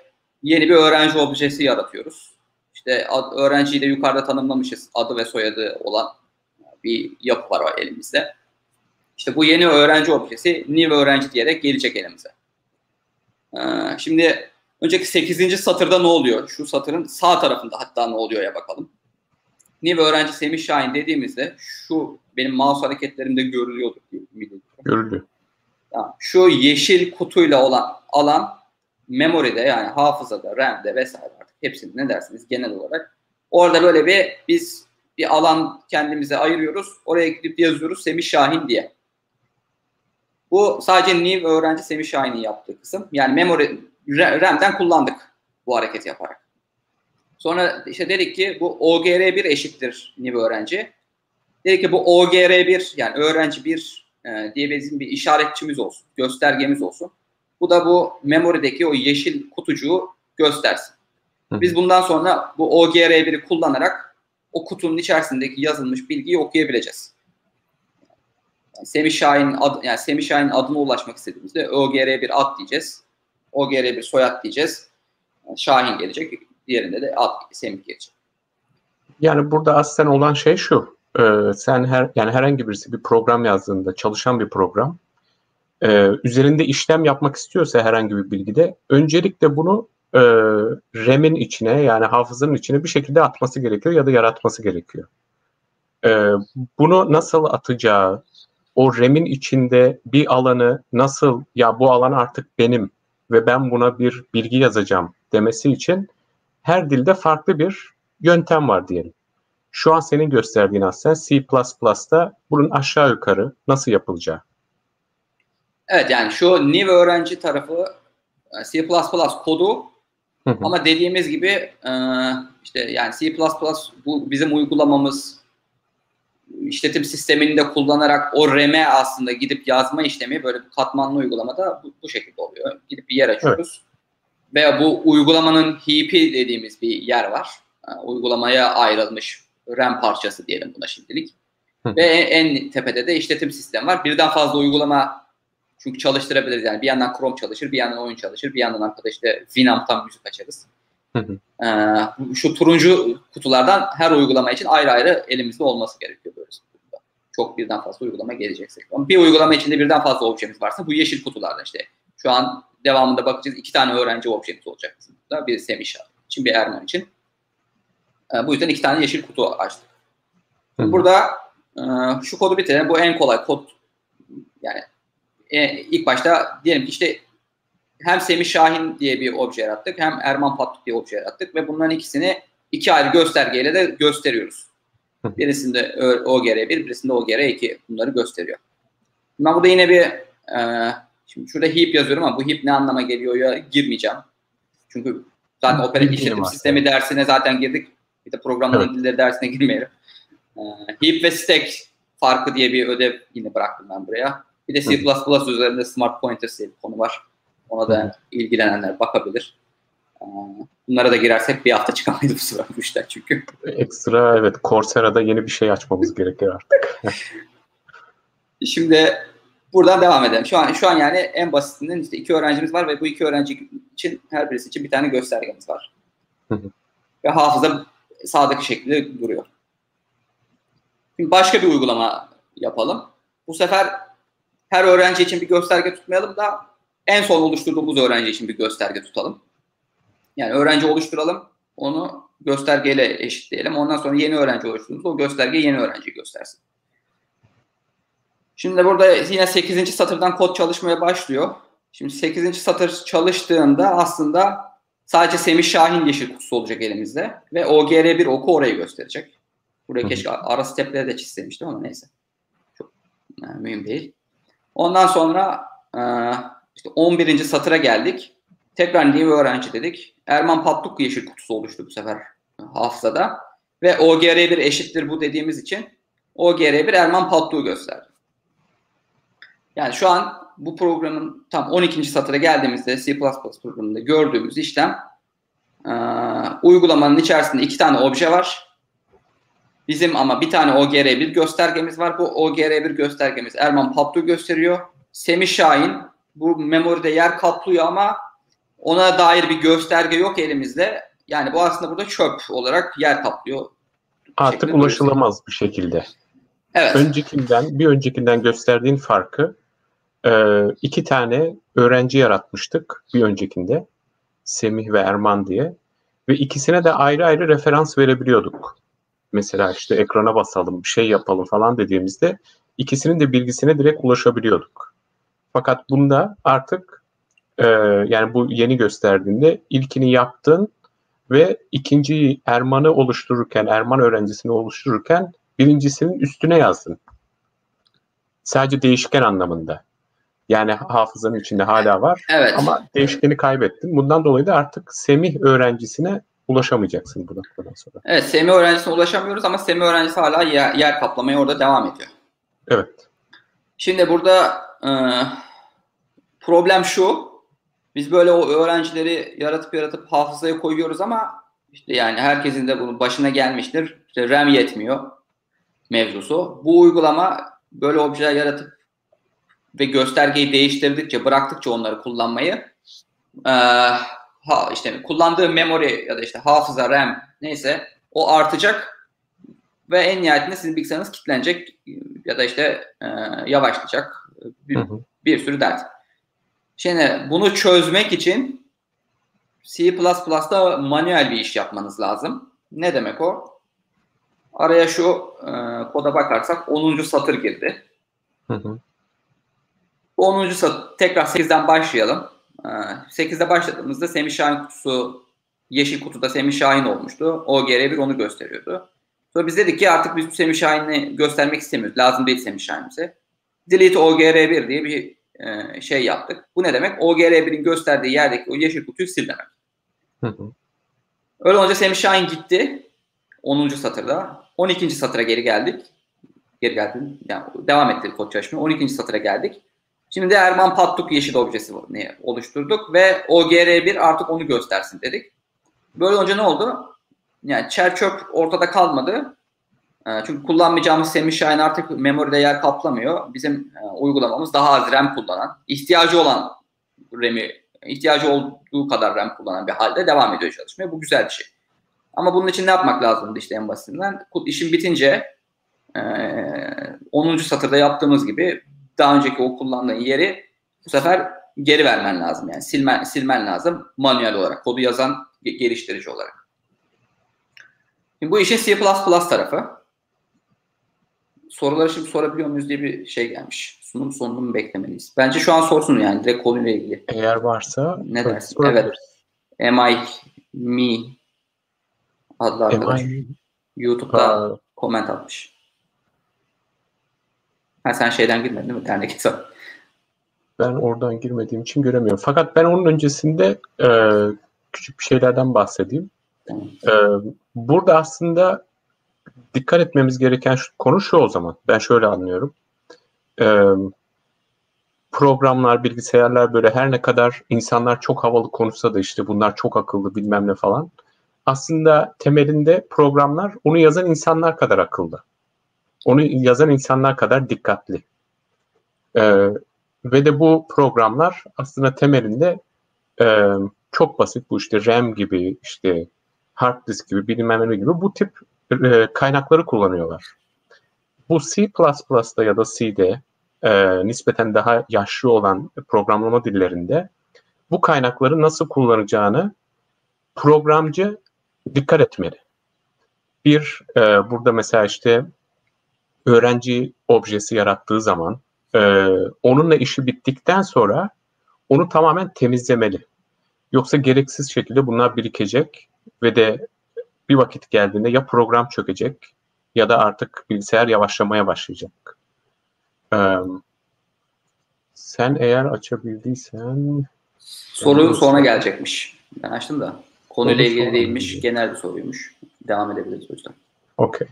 yeni bir öğrenci objesi yaratıyoruz. İşte ad, öğrenciyi de yukarıda tanımlamışız. Adı ve soyadı olan bir yapı var elimizde. İşte bu yeni öğrenci objesi new öğrenci diyerek gelecek elimize. Ee, şimdi önceki 8. satırda ne oluyor? Şu satırın sağ tarafında hatta ne oluyor ya bakalım. New öğrenci Semih Şahin dediğimizde şu benim mouse hareketlerimde görülüyordur. Görülüyor. Yani şu yeşil kutuyla olan alan memory'de yani hafızada, RAM'de vesaire artık hepsini ne dersiniz genel olarak. Orada böyle bir biz bir alan kendimize ayırıyoruz. Oraya gidip yazıyoruz Semih Şahin diye. Bu sadece New öğrenci Semih Şahin'in yaptığı kısım. Yani memory RAM'den kullandık bu hareket yaparak. Sonra işte dedik ki bu OGR1 eşittir New öğrenci. Dedik ki bu OGR1 yani öğrenci 1 e, diye bizim bir işaretçimiz olsun, göstergemiz olsun. Bu da bu memory'deki o yeşil kutucuğu göstersin. Biz bundan sonra bu OGR1'i kullanarak o kutunun içerisindeki yazılmış bilgiyi okuyabileceğiz. Yani Semih Şahin ad, yani Semih Şahin adına ulaşmak istediğimizde OGR1 ad diyeceğiz. OGR1 soyad diyeceğiz. Yani Şahin gelecek. Diğerinde de ad Semih gelecek. Yani burada aslında olan şey şu. E, sen her yani herhangi birisi bir program yazdığında çalışan bir program e, üzerinde işlem yapmak istiyorsa herhangi bir bilgide öncelikle bunu e, RAM'in içine yani hafızanın içine bir şekilde atması gerekiyor ya da yaratması gerekiyor. E, bunu nasıl atacağı, o RAM'in içinde bir alanı nasıl ya bu alan artık benim ve ben buna bir bilgi yazacağım demesi için her dilde farklı bir yöntem var diyelim. Şu an senin gösterdiğin aslında C++'da bunun aşağı yukarı nasıl yapılacağı. Evet yani şu new öğrenci tarafı C++ kodu Hı hı. Ama dediğimiz gibi e, işte yani C++ bu bizim uygulamamız işletim sistemini de kullanarak o RAM'e aslında gidip yazma işlemi böyle bir katmanlı uygulamada bu, bu şekilde oluyor. Gidip bir yer açıyoruz. Evet. Veya bu uygulamanın heap'i dediğimiz bir yer var. Yani uygulamaya ayrılmış RAM parçası diyelim buna şimdilik. Hı. Ve en, en tepede de işletim sistemi var. Birden fazla uygulama çünkü çalıştırabiliriz yani bir yandan Chrome çalışır, bir yandan oyun çalışır, bir yandan arkada işte Winamp'tan müzik açarız. Hı hı. Ee, şu turuncu kutulardan her uygulama için ayrı ayrı elimizde olması gerekiyor böyle. Çok birden fazla uygulama gelecekse. Ama bir uygulama içinde birden fazla objemiz varsa bu yeşil kutularda işte. Şu an devamında bakacağız. iki tane öğrenci objemiz olacak bizim burada. Bir Semih için, bir Erman için. Ee, bu yüzden iki tane yeşil kutu açtık. Hı. Burada e, şu kodu bitirelim. Bu en kolay kod. Yani e, ilk başta diyelim ki işte hem Semih Şahin diye bir obje yarattık hem Erman Patluk diye obje yarattık ve bunların ikisini iki ayrı göstergeyle de gösteriyoruz. Birisinde OGR1, birisinde OGR2 bunları gösteriyor. Ben burada yine bir e, şimdi şurada heap yazıyorum ama bu heap ne anlama geliyor ya girmeyeceğim. Çünkü zaten operatif işletim sistemi dersine zaten girdik. Bir de programlama evet. dilleri dersine girmeyelim. E, heap ve stack farkı diye bir ödev yine bıraktım ben buraya. Bir de C++ üzerinde Smart Pointers diye bir konu var. Ona da ilgilenenler bakabilir. Ee, bunlara da girersek bir hafta çıkamayız bu sıra bu işler çünkü. Ekstra evet Coursera'da yeni bir şey açmamız gerekir artık. Şimdi buradan devam edelim. Şu an şu an yani en basitinden işte iki öğrencimiz var ve bu iki öğrenci için her birisi için bir tane göstergemiz var. ve hafıza sağdaki şekilde duruyor. Şimdi başka bir uygulama yapalım. Bu sefer her öğrenci için bir gösterge tutmayalım da en son oluşturduğumuz öğrenci için bir gösterge tutalım. Yani öğrenci oluşturalım, onu göstergeyle eşitleyelim. Ondan sonra yeni öğrenci oluşturduğumuzda o gösterge yeni öğrenciyi göstersin. Şimdi burada yine 8. satırdan kod çalışmaya başlıyor. Şimdi 8. satır çalıştığında aslında sadece Semih Şahin yeşil kutusu olacak elimizde ve OGR1 oku orayı gösterecek. Buraya keşke ara stepleri de çizseymiştim ama neyse. Çok yani mühim değil. Ondan sonra e, işte 11. satıra geldik. Tekrar new öğrenci dedik. Erman Patluk yeşil kutusu oluştu bu sefer hafızada. Ve OGR1 eşittir bu dediğimiz için OGR1 Erman Patluk'u gösterdi. Yani şu an bu programın tam 12. satıra geldiğimizde C++ programında gördüğümüz işlem e, uygulamanın içerisinde iki tane obje var. Bizim ama bir tane OGR1 göstergemiz var. Bu OGR1 göstergemiz Erman Patlu gösteriyor. Semih Şahin bu memoride yer kaplıyor ama ona dair bir gösterge yok elimizde. Yani bu aslında burada çöp olarak yer kaplıyor. Artık ulaşılamaz bir şekilde. Evet. Öncekinden, bir öncekinden gösterdiğin farkı e, iki tane öğrenci yaratmıştık bir öncekinde. Semih ve Erman diye. Ve ikisine de ayrı ayrı referans verebiliyorduk mesela işte ekrana basalım, bir şey yapalım falan dediğimizde ikisinin de bilgisine direkt ulaşabiliyorduk. Fakat bunda artık e, yani bu yeni gösterdiğinde ilkini yaptın ve ikinci Erman'ı oluştururken, Erman öğrencisini oluştururken birincisinin üstüne yazdın. Sadece değişken anlamında. Yani hafızanın içinde hala var evet. ama değişkeni kaybettin. Bundan dolayı da artık Semih öğrencisine ulaşamayacaksın bu noktadan sonra. Evet SEMI öğrencisine ulaşamıyoruz ama SEMI öğrencisi hala yer, yer kaplamaya orada devam ediyor. Evet. Şimdi burada e, problem şu. Biz böyle o öğrencileri yaratıp yaratıp hafızaya koyuyoruz ama işte yani herkesin de bunun başına gelmiştir. İşte RAM yetmiyor mevzusu. Bu uygulama böyle objeler yaratıp ve göstergeyi değiştirdikçe, bıraktıkça onları kullanmayı e, ha, işte kullandığı memory ya da işte hafıza, RAM neyse o artacak ve en nihayetinde sizin bilgisayarınız kilitlenecek ya da işte e, yavaşlayacak bir, hı hı. bir sürü dert. Şimdi bunu çözmek için C++'da manuel bir iş yapmanız lazım. Ne demek o? Araya şu e, koda bakarsak 10. satır girdi. Hı hı. 10. satır tekrar 8'den başlayalım. 8'de başladığımızda Semih Şahin kutusu yeşil kutuda Semih Şahin olmuştu. O OGR1 onu gösteriyordu. Sonra biz dedik ki artık biz bu Semih Şahin'i göstermek istemiyoruz. Lazım değil Semih Şahin bize. Delete OGR1 diye bir e, şey yaptık. Bu ne demek? OGR1'in gösterdiği yerdeki o yeşil kutuyu sil demek. Hı hı. Öyle olunca Semih Şahin gitti. 10. satırda. 12. satıra geri geldik. Geri geldim. Yani devam ettik kod çalışmaya. 12. satıra geldik. Şimdi Erman Pattuk yeşil objesi oluşturduk ve OGR1 artık onu göstersin dedik. Böyle olunca ne oldu? Yani çer çöp ortada kalmadı. Ee, çünkü kullanmayacağımız Semih artık memoride yer kaplamıyor. Bizim e, uygulamamız daha az RAM kullanan, ihtiyacı olan RAM'i, ihtiyacı olduğu kadar RAM kullanan bir halde devam ediyor çalışmaya. Bu güzel bir şey. Ama bunun için ne yapmak lazımdı işte en basitinden? İşin bitince 10. satırda yaptığımız gibi daha önceki o kullandığın yeri bu sefer geri vermen lazım. Yani silmen, silmen lazım manuel olarak. Kodu yazan geliştirici olarak. Şimdi bu işin C++ tarafı. Soruları şimdi sorabiliyor muyuz diye bir şey gelmiş. Sunum sonunu mu beklemeliyiz? Bence şu an sorsun yani direkt konuyla ilgili. Eğer varsa ne dersin? Evet. Am I me adlı arkadaş. YouTube'da comment atmış. Ha, sen şeyden girmedin değil mi? Dernek hesabı. Ben oradan girmediğim için göremiyorum. Fakat ben onun öncesinde e, küçük bir şeylerden bahsedeyim. E, burada aslında dikkat etmemiz gereken şu, konu şu o zaman. Ben şöyle anlıyorum. E, programlar, bilgisayarlar böyle her ne kadar insanlar çok havalı konuşsa da işte bunlar çok akıllı bilmem ne falan. Aslında temelinde programlar onu yazan insanlar kadar akıllı. Onu yazan insanlar kadar dikkatli. Ee, ve de bu programlar aslında temelinde e, çok basit bu işte RAM gibi işte hard disk gibi bilmem ne gibi bu tip e, kaynakları kullanıyorlar. Bu C++'da ya da C'de e, nispeten daha yaşlı olan programlama dillerinde bu kaynakları nasıl kullanacağını programcı dikkat etmeli. Bir, e, burada mesela işte öğrenci objesi yarattığı zaman e, onunla işi bittikten sonra onu tamamen temizlemeli. Yoksa gereksiz şekilde bunlar birikecek ve de bir vakit geldiğinde ya program çökecek ya da artık bilgisayar yavaşlamaya başlayacak. Ee, sen eğer açabildiysen... Soru sonra gelecekmiş. Ben açtım da. Konuyla ilgili değilmiş. Genel bir soruymuş. Devam edebiliriz o yüzden. Okey.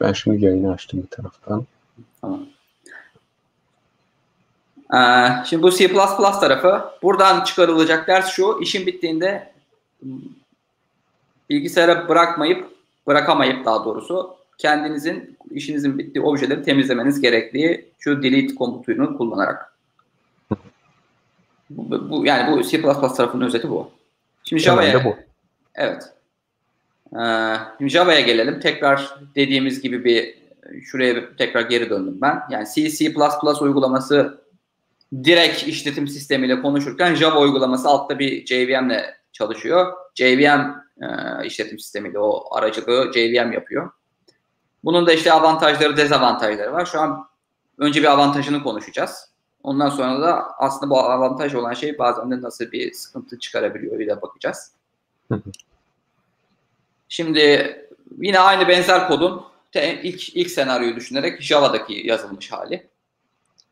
Ben şimdi yayını açtım bir taraftan. Tamam. Ee, şimdi bu C++ tarafı. Buradan çıkarılacak ders şu. İşin bittiğinde bilgisayara bırakmayıp, bırakamayıp daha doğrusu kendinizin işinizin bittiği objeleri temizlemeniz gerektiği şu delete komutunu kullanarak. Bu, bu, yani bu C++ tarafının özeti bu. Şimdi Java'ya bu. Evet. Ee, Java'ya gelelim. Tekrar dediğimiz gibi bir şuraya tekrar geri döndüm ben. Yani C, C++ uygulaması direkt işletim sistemiyle konuşurken Java uygulaması altta bir JVM ile çalışıyor. JVM e, işletim sistemiyle o aracılığı JVM yapıyor. Bunun da işte avantajları, dezavantajları var. Şu an önce bir avantajını konuşacağız. Ondan sonra da aslında bu avantaj olan şey bazen de nasıl bir sıkıntı çıkarabiliyor ile bakacağız. Şimdi yine aynı benzer kodun ilk ilk senaryoyu düşünerek Java'daki yazılmış hali.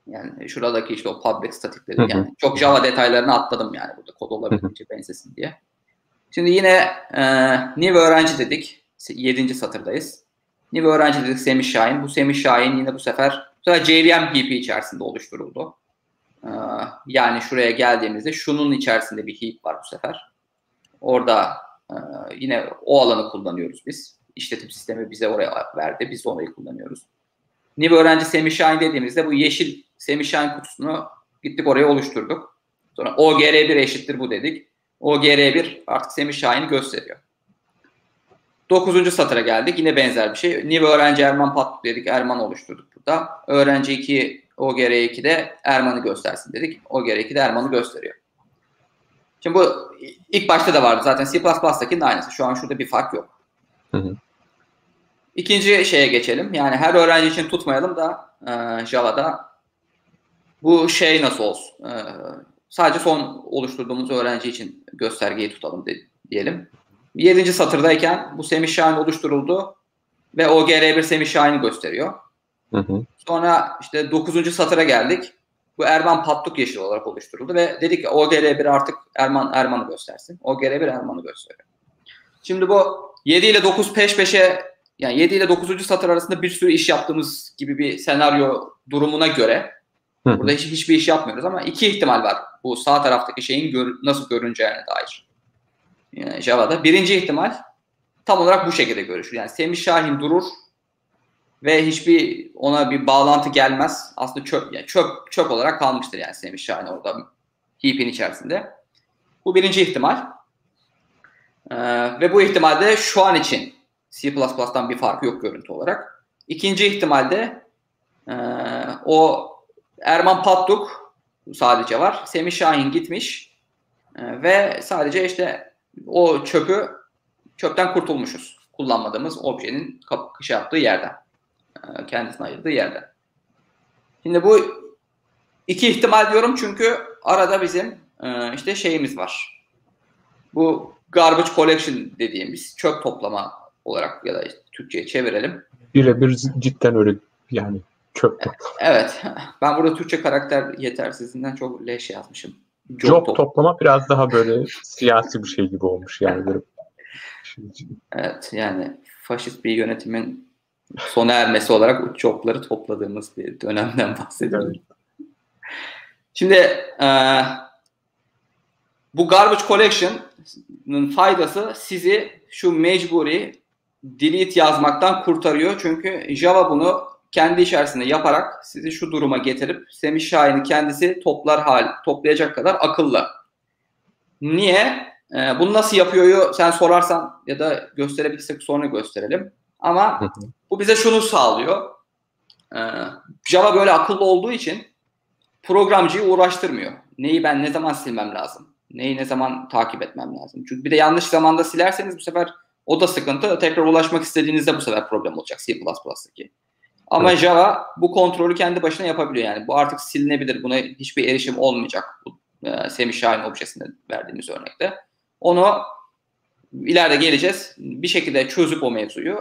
Yani şuradaki işte o public statikleri yani çok Java detaylarını atladım yani burada kod olabildiğince benzesin diye. Şimdi yine e, new öğrenci dedik. 7. satırdayız. New öğrenci dedik Semih Şahin. Bu Semih Şahin yine bu sefer bu sefer JVM heap içerisinde oluşturuldu. E, yani şuraya geldiğimizde şunun içerisinde bir heap var bu sefer. Orada e, yine o alanı kullanıyoruz biz. İşletim sistemi bize oraya verdi. Biz orayı kullanıyoruz. New öğrenci Semih dediğimizde bu yeşil Semih kutusunu gittik oraya oluşturduk. Sonra OGR1 eşittir bu dedik. OGR1 artık Semih gösteriyor. Dokuzuncu satıra geldik. Yine benzer bir şey. New öğrenci Erman Patluk dedik. Erman oluşturduk burada. Öğrenci 2 OGR2'de Erman'ı göstersin dedik. OGR2'de Erman'ı gösteriyor. Şimdi bu ilk başta da vardı zaten C++'dakinin aynısı. Şu an şurada bir fark yok. Hı hı. İkinci şeye geçelim. Yani her öğrenci için tutmayalım da e, Java'da bu şey nasıl olsun? E, sadece son oluşturduğumuz öğrenci için göstergeyi tutalım de, diyelim. Yedinci satırdayken bu Semih Şahin oluşturuldu ve OGR1 Semih Şahin'i gösteriyor. Hı hı. Sonra işte dokuzuncu satıra geldik. Bu Erman Patluk yeşil olarak oluşturuldu ve dedik ki OGR1 artık Erman Erman'ı göstersin. OGR1 Erman'ı gösteriyor. Şimdi bu 7 ile 9 peş peşe yani 7 ile 9. satır arasında bir sürü iş yaptığımız gibi bir senaryo durumuna göre burada hiç, hiçbir iş yapmıyoruz ama iki ihtimal var bu sağ taraftaki şeyin gör, nasıl görüneceğine dair. Yani Java'da. Birinci ihtimal tam olarak bu şekilde görüşür. Yani Semih Şahin durur ve hiçbir ona bir bağlantı gelmez. Aslında çöp yani çöp çöp olarak kalmıştır yani Semih Şahin orada heap'in içerisinde. Bu birinci ihtimal. Ee, ve bu ihtimalde şu an için C++'dan bir farkı yok görüntü olarak. İkinci ihtimalde e, o Erman Patluk sadece var. Semih Şahin gitmiş e, ve sadece işte o çöpü çöpten kurtulmuşuz. Kullanmadığımız objenin kış yaptığı yerden. E, kendisine ayırdığı yerden. Şimdi bu iki ihtimal diyorum çünkü arada bizim e, işte şeyimiz var. Bu garbage collection dediğimiz çöp toplama olarak ya da işte Türkçe'ye çevirelim. Birebir cidden öyle yani çöp toplama. Evet. Ben burada Türkçe karakter yetersizliğinden çok leş yazmışım. Job, Job toplama biraz daha böyle siyasi bir şey gibi olmuş yani. Evet yani faşist bir yönetimin sona ermesi olarak jobları topladığımız bir dönemden bahsediyorum. Evet. Şimdi e, bu garbage collection'ın faydası sizi şu mecburi delete yazmaktan kurtarıyor. Çünkü Java bunu kendi içerisinde yaparak sizi şu duruma getirip Semih Şahin'i kendisi toplar hal, toplayacak kadar akıllı. Niye? Ee, bunu nasıl yapıyor sen sorarsan ya da gösterebilirsek sonra gösterelim. Ama bu bize şunu sağlıyor. Ee, Java böyle akıllı olduğu için programcıyı uğraştırmıyor. Neyi ben ne zaman silmem lazım? Neyi ne zaman takip etmem lazım? Çünkü bir de yanlış zamanda silerseniz bu sefer o da sıkıntı. Tekrar ulaşmak istediğinizde bu sefer problem olacak C++'daki. Ama evet. Java bu kontrolü kendi başına yapabiliyor yani. Bu artık silinebilir. Buna hiçbir erişim olmayacak. Bu e, Semih Şahin objesinde verdiğimiz örnekte. Onu ileride geleceğiz. Bir şekilde çözüp o mevzuyu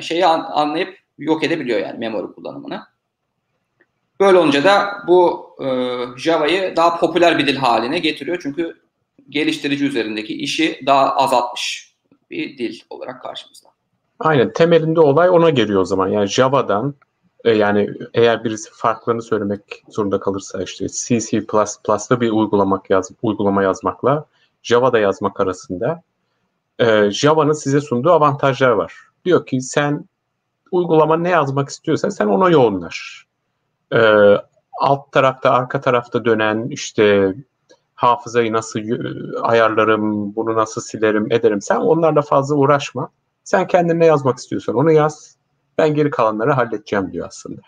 şeyi an, anlayıp yok edebiliyor yani memori kullanımını. Böyle olunca da bu e, Java'yı daha popüler bir dil haline getiriyor. Çünkü geliştirici üzerindeki işi daha azaltmış bir dil olarak karşımızda. Aynen temelinde olay ona geliyor o zaman. Yani Java'dan e, yani eğer birisi farklarını söylemek zorunda kalırsa işte C, C++'da bir uygulamak yaz, uygulama yazmakla Java'da yazmak arasında e, Java'nın size sunduğu avantajlar var. Diyor ki sen uygulama ne yazmak istiyorsan sen ona yoğunlaş. E, alt tarafta, arka tarafta dönen işte hafızayı nasıl ayarlarım, bunu nasıl silerim, ederim. Sen onlarla fazla uğraşma. Sen kendine yazmak istiyorsan onu yaz. Ben geri kalanları halledeceğim diyor aslında.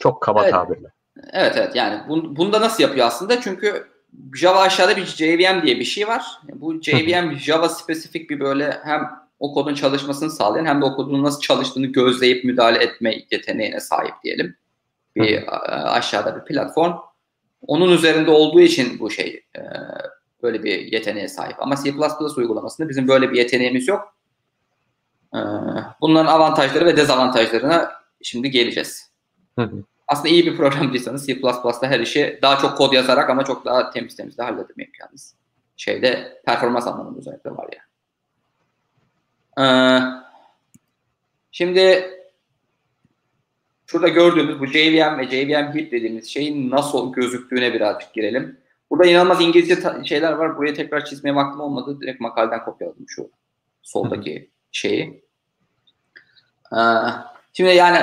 Çok kaba evet. tabirle. Evet evet yani bunu, bunu da nasıl yapıyor aslında? Çünkü Java aşağıda bir JVM diye bir şey var. Bu JVM Java spesifik bir böyle hem o kodun çalışmasını sağlayan hem de o kodun nasıl çalıştığını gözleyip müdahale etme yeteneğine sahip diyelim. Bir aşağıda bir platform. Onun üzerinde olduğu için bu şey e, böyle bir yeteneğe sahip. Ama C++ uygulamasında bizim böyle bir yeteneğimiz yok. E, bunların avantajları ve dezavantajlarına şimdi geleceğiz. Hı hı. Aslında iyi bir programcıysanız C++'da her işi daha çok kod yazarak ama çok daha temiz temiz de halletme imkanınız. Şeyde performans anlamında özellikle var ya. Yani. Ee, şimdi şurada gördüğümüz bu JVM ve JVM Heap dediğimiz şeyin nasıl gözüktüğüne birazcık girelim. Burada inanılmaz İngilizce şeyler var. Buraya tekrar çizmeye vaktim olmadı. Direkt makaleden kopyaladım şu soldaki şeyi. Ee, şimdi yani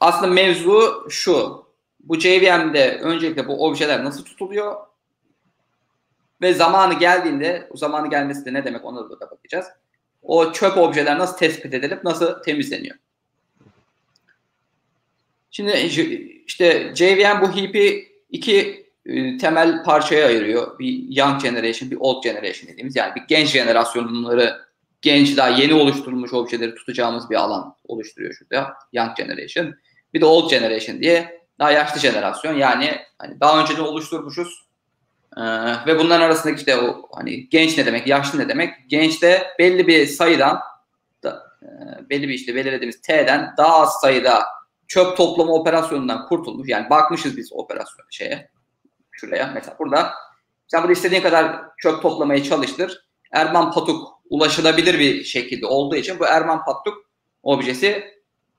aslında mevzu şu. Bu JVM'de öncelikle bu objeler nasıl tutuluyor? Ve zamanı geldiğinde, o zamanı gelmesi de ne demek ona da bakacağız. O çöp objeler nasıl tespit edilip nasıl temizleniyor? Şimdi işte JVM bu heap'i iki e, temel parçaya ayırıyor. Bir young generation, bir old generation dediğimiz yani bir genç jenerasyonları genç daha yeni oluşturulmuş objeleri tutacağımız bir alan oluşturuyor şurada young generation. Bir de old generation diye daha yaşlı jenerasyon yani hani daha önce de oluşturmuşuz ee, ve bunların arasındaki işte o hani genç ne demek, yaşlı ne demek? Genç de belli bir sayıdan da, e, belli bir işte belirlediğimiz T'den daha az sayıda çöp toplama operasyonundan kurtulmuş. Yani bakmışız biz operasyon şeye şuraya. Mesela burada sen burada istediğin kadar çöp toplamaya çalıştır. Erman Patuk ulaşılabilir bir şekilde olduğu için bu Erman Patuk objesi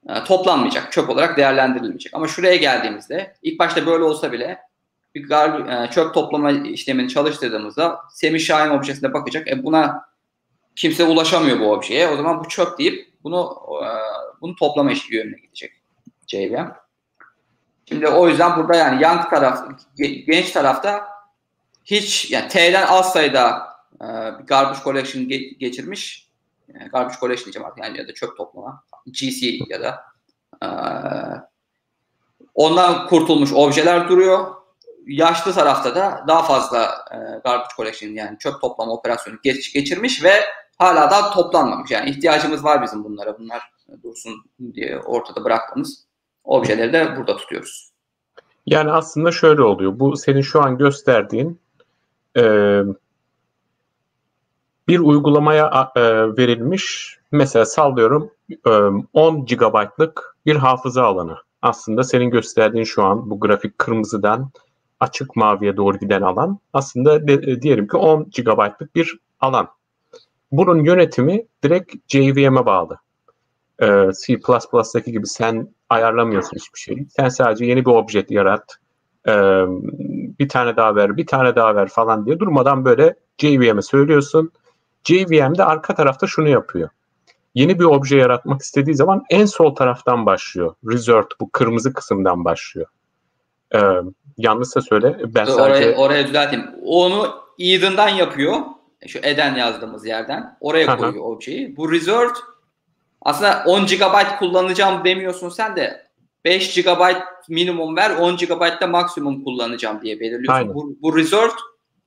e, toplanmayacak. Çöp olarak değerlendirilmeyecek. Ama şuraya geldiğimizde ilk başta böyle olsa bile bir gar, e, çöp toplama işlemini çalıştırdığımızda Semih Şahin objesine bakacak. E buna kimse ulaşamıyor bu objeye. O zaman bu çöp deyip bunu e, bunu toplama işi yönüne gidecek JVM. Şimdi o yüzden burada yani young taraf, genç tarafta hiç yani T'den az sayıda e, garbage collection ge- geçirmiş. Yani garbage collection diyeceğim artık yani ya da çöp toplama. GC ya da e, ondan kurtulmuş objeler duruyor. Yaşlı tarafta da daha fazla e, garbage collection yani çöp toplama operasyonu geç, geçirmiş ve hala da toplanmamış. Yani ihtiyacımız var bizim bunlara. Bunlar dursun diye ortada bıraktığımız objeleri de burada tutuyoruz. Yani aslında şöyle oluyor. Bu senin şu an gösterdiğin e, bir uygulamaya e, verilmiş mesela sallıyorum e, 10 GB'lık bir hafıza alanı. Aslında senin gösterdiğin şu an bu grafik kırmızıdan açık maviye doğru giden alan aslında de, diyelim ki 10 GB'lık bir alan. Bunun yönetimi direkt JVM'e bağlı. Ee, C++'daki gibi sen ayarlamıyorsun hiçbir şeyi. Sen sadece yeni bir obje yarat, e, bir tane daha ver, bir tane daha ver falan diye durmadan böyle JVM'e söylüyorsun. JVM de arka tarafta şunu yapıyor. Yeni bir obje yaratmak istediği zaman en sol taraftan başlıyor. Resort bu kırmızı kısımdan başlıyor. Ee, yanlışsa söyle. Ben oraya, sadece... oraya düzelteyim. Onu Eden'dan yapıyor. Şu Eden yazdığımız yerden. Oraya koyuyor objeyi. Bu resort aslında 10 GB kullanacağım demiyorsun sen de 5 GB minimum ver 10 GB'da maksimum kullanacağım diye belirliyorsun. Bu, bu resort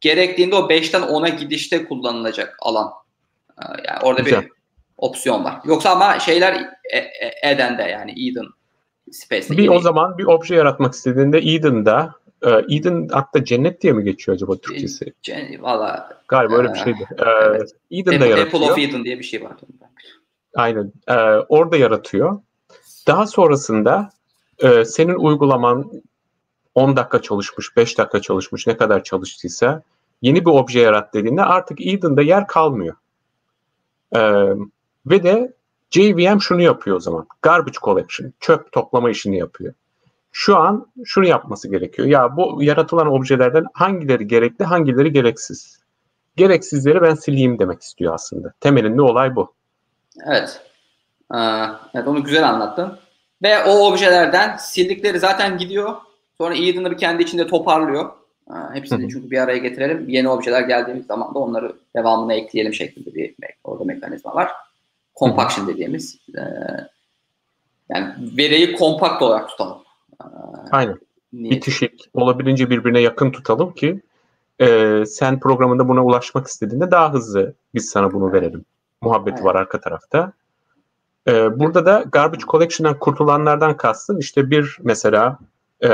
gerektiğinde o 5'ten 10'a gidişte kullanılacak alan. Yani orada Güzel. bir opsiyon var. Yoksa ama şeyler Eden'de yani Eden Space'de. Bir o zaman bir obje yaratmak istediğinde Eden'da e, Eden hatta cennet diye mi geçiyor acaba Türkçesi? Valla. Galiba öyle bir şeydi. Evet. Eden'da Apple, yaratıyor. Apple of Eden diye bir şey var. Aynen. Ee, orada yaratıyor. Daha sonrasında e, senin uygulaman 10 dakika çalışmış, 5 dakika çalışmış, ne kadar çalıştıysa yeni bir obje yarat dediğinde artık Eden'da yer kalmıyor. Ee, ve de JVM şunu yapıyor o zaman. Garbage collection, çöp toplama işini yapıyor. Şu an şunu yapması gerekiyor. Ya bu yaratılan objelerden hangileri gerekli, hangileri gereksiz. Gereksizleri ben sileyim demek istiyor aslında. Temelinde olay bu. Evet. Ee, evet onu güzel anlattın. Ve o objelerden sildikleri zaten gidiyor. Sonra Eden'ı bir kendi içinde toparlıyor. Ee, hepsini çünkü bir araya getirelim. Yeni objeler geldiğimiz zaman da onları devamına ekleyelim şeklinde bir orada mekanizma var. Compaction dediğimiz. E, yani veriyi kompakt olarak tutalım. Ee, Aynen. Niyeti. Bitişik, olabildiğince birbirine yakın tutalım ki e, sen programında buna ulaşmak istediğinde daha hızlı biz sana bunu verelim muhabbeti Aynen. var arka tarafta. Ee, burada da garbage collection'dan kurtulanlardan kastın işte bir mesela e,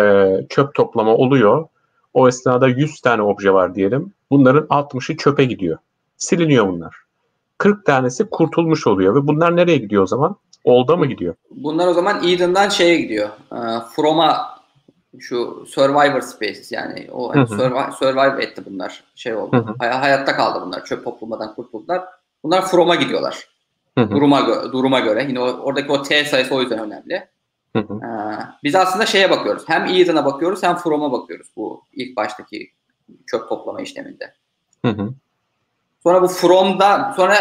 çöp toplama oluyor. O esnada 100 tane obje var diyelim. Bunların 60'ı çöpe gidiyor. Siliniyor bunlar. 40 tanesi kurtulmuş oluyor ve bunlar nereye gidiyor o zaman? Olda mı gidiyor? Bunlar o zaman Eden'dan şeye gidiyor. E, From'a şu Survivor Spaces yani o hani survive, survive etti bunlar. Şey oldu. Hı hı. Hay- hayatta kaldı bunlar. Çöp toplamadan kurtuldular. Bunlar From'a gidiyorlar. Hı. Duruma, gö- duruma göre. Yine o, oradaki o T sayısı o yüzden önemli. Ee, biz aslında şeye bakıyoruz. Hem Eden'a bakıyoruz hem From'a bakıyoruz bu ilk baştaki çöp toplama işleminde. Hı hı. Sonra bu From'da sonra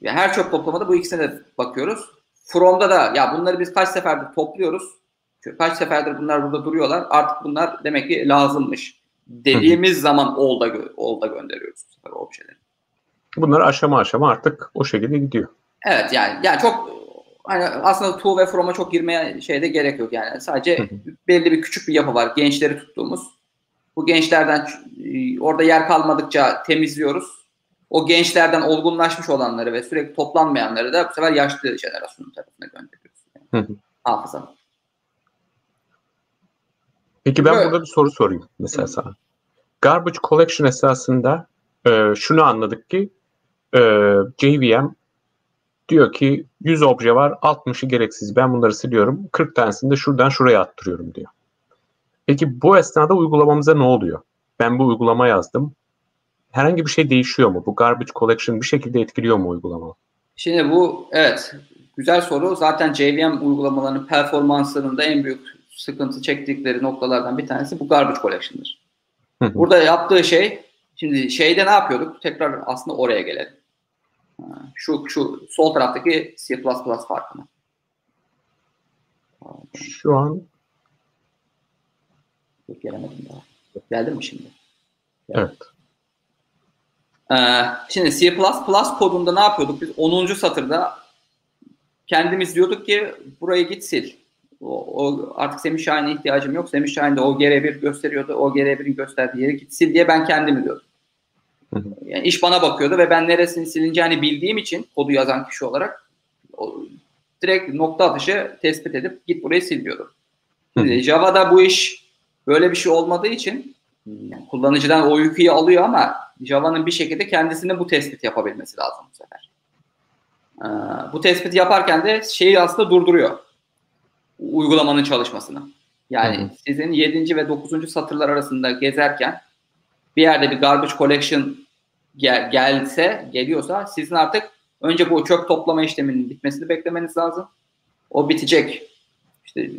ya her çöp toplamada bu ikisine de bakıyoruz. From'da da ya bunları biz kaç seferdir topluyoruz. Kaç seferdir bunlar burada duruyorlar. Artık bunlar demek ki lazımmış. Dediğimiz hı hı. zaman olda, gö- olda gönderiyoruz bu sefer objeleri. Bunlar aşama aşama artık o şekilde gidiyor. Evet yani yani çok hani aslında to ve from'a çok girmeye şeyde gerek yok yani. Sadece belli bir küçük bir yapı var. Gençleri tuttuğumuz. Bu gençlerden orada yer kalmadıkça temizliyoruz. O gençlerden olgunlaşmış olanları ve sürekli toplanmayanları da bu sefer yaşlı jenerasyonun tarafına gönderiyoruz. Yani. Hafıza. Peki ben burada bir soru sorayım mesela sana. Garbage collection esasında e, şunu anladık ki e, JVM Diyor ki 100 obje var 60'ı gereksiz ben bunları siliyorum 40 tanesini de şuradan şuraya attırıyorum diyor. Peki bu esnada uygulamamıza ne oluyor? Ben bu uygulama yazdım. Herhangi bir şey değişiyor mu? Bu garbage collection bir şekilde etkiliyor mu uygulama? Şimdi bu evet güzel soru. Zaten JVM uygulamalarının performanslarında en büyük sıkıntı çektikleri noktalardan bir tanesi bu garbage collection'dır. Burada yaptığı şey şimdi şeyde ne yapıyorduk? Tekrar aslında oraya gelelim. Şu şu sol taraftaki C++ farkına. Şu an Yok, gelemedim daha. Geldi mi şimdi? Evet. Ee, şimdi C++ kodunda ne yapıyorduk? Biz 10. satırda kendimiz diyorduk ki burayı git sil. O, o artık Semih Şahin'e ihtiyacım yok. Semih Şahin de o GR1 gösteriyordu. O GR1'in gösterdiği yeri git sil diye ben kendim diyordum. Yani iş bana bakıyordu ve ben neresini silineceğini bildiğim için kodu yazan kişi olarak o, direkt nokta atışı tespit edip git burayı sil diyordum. Şimdi Java'da bu iş böyle bir şey olmadığı için yani kullanıcıdan o yükü alıyor ama Java'nın bir şekilde kendisine bu tespit yapabilmesi lazım bu sefer. Ee, bu tespit yaparken de şeyi aslında durduruyor. Uygulamanın çalışmasını. Yani hı hı. sizin 7. ve 9. satırlar arasında gezerken bir yerde bir garbage collection gel, gelse, geliyorsa sizin artık önce bu çöp toplama işleminin bitmesini beklemeniz lazım. O bitecek. İşte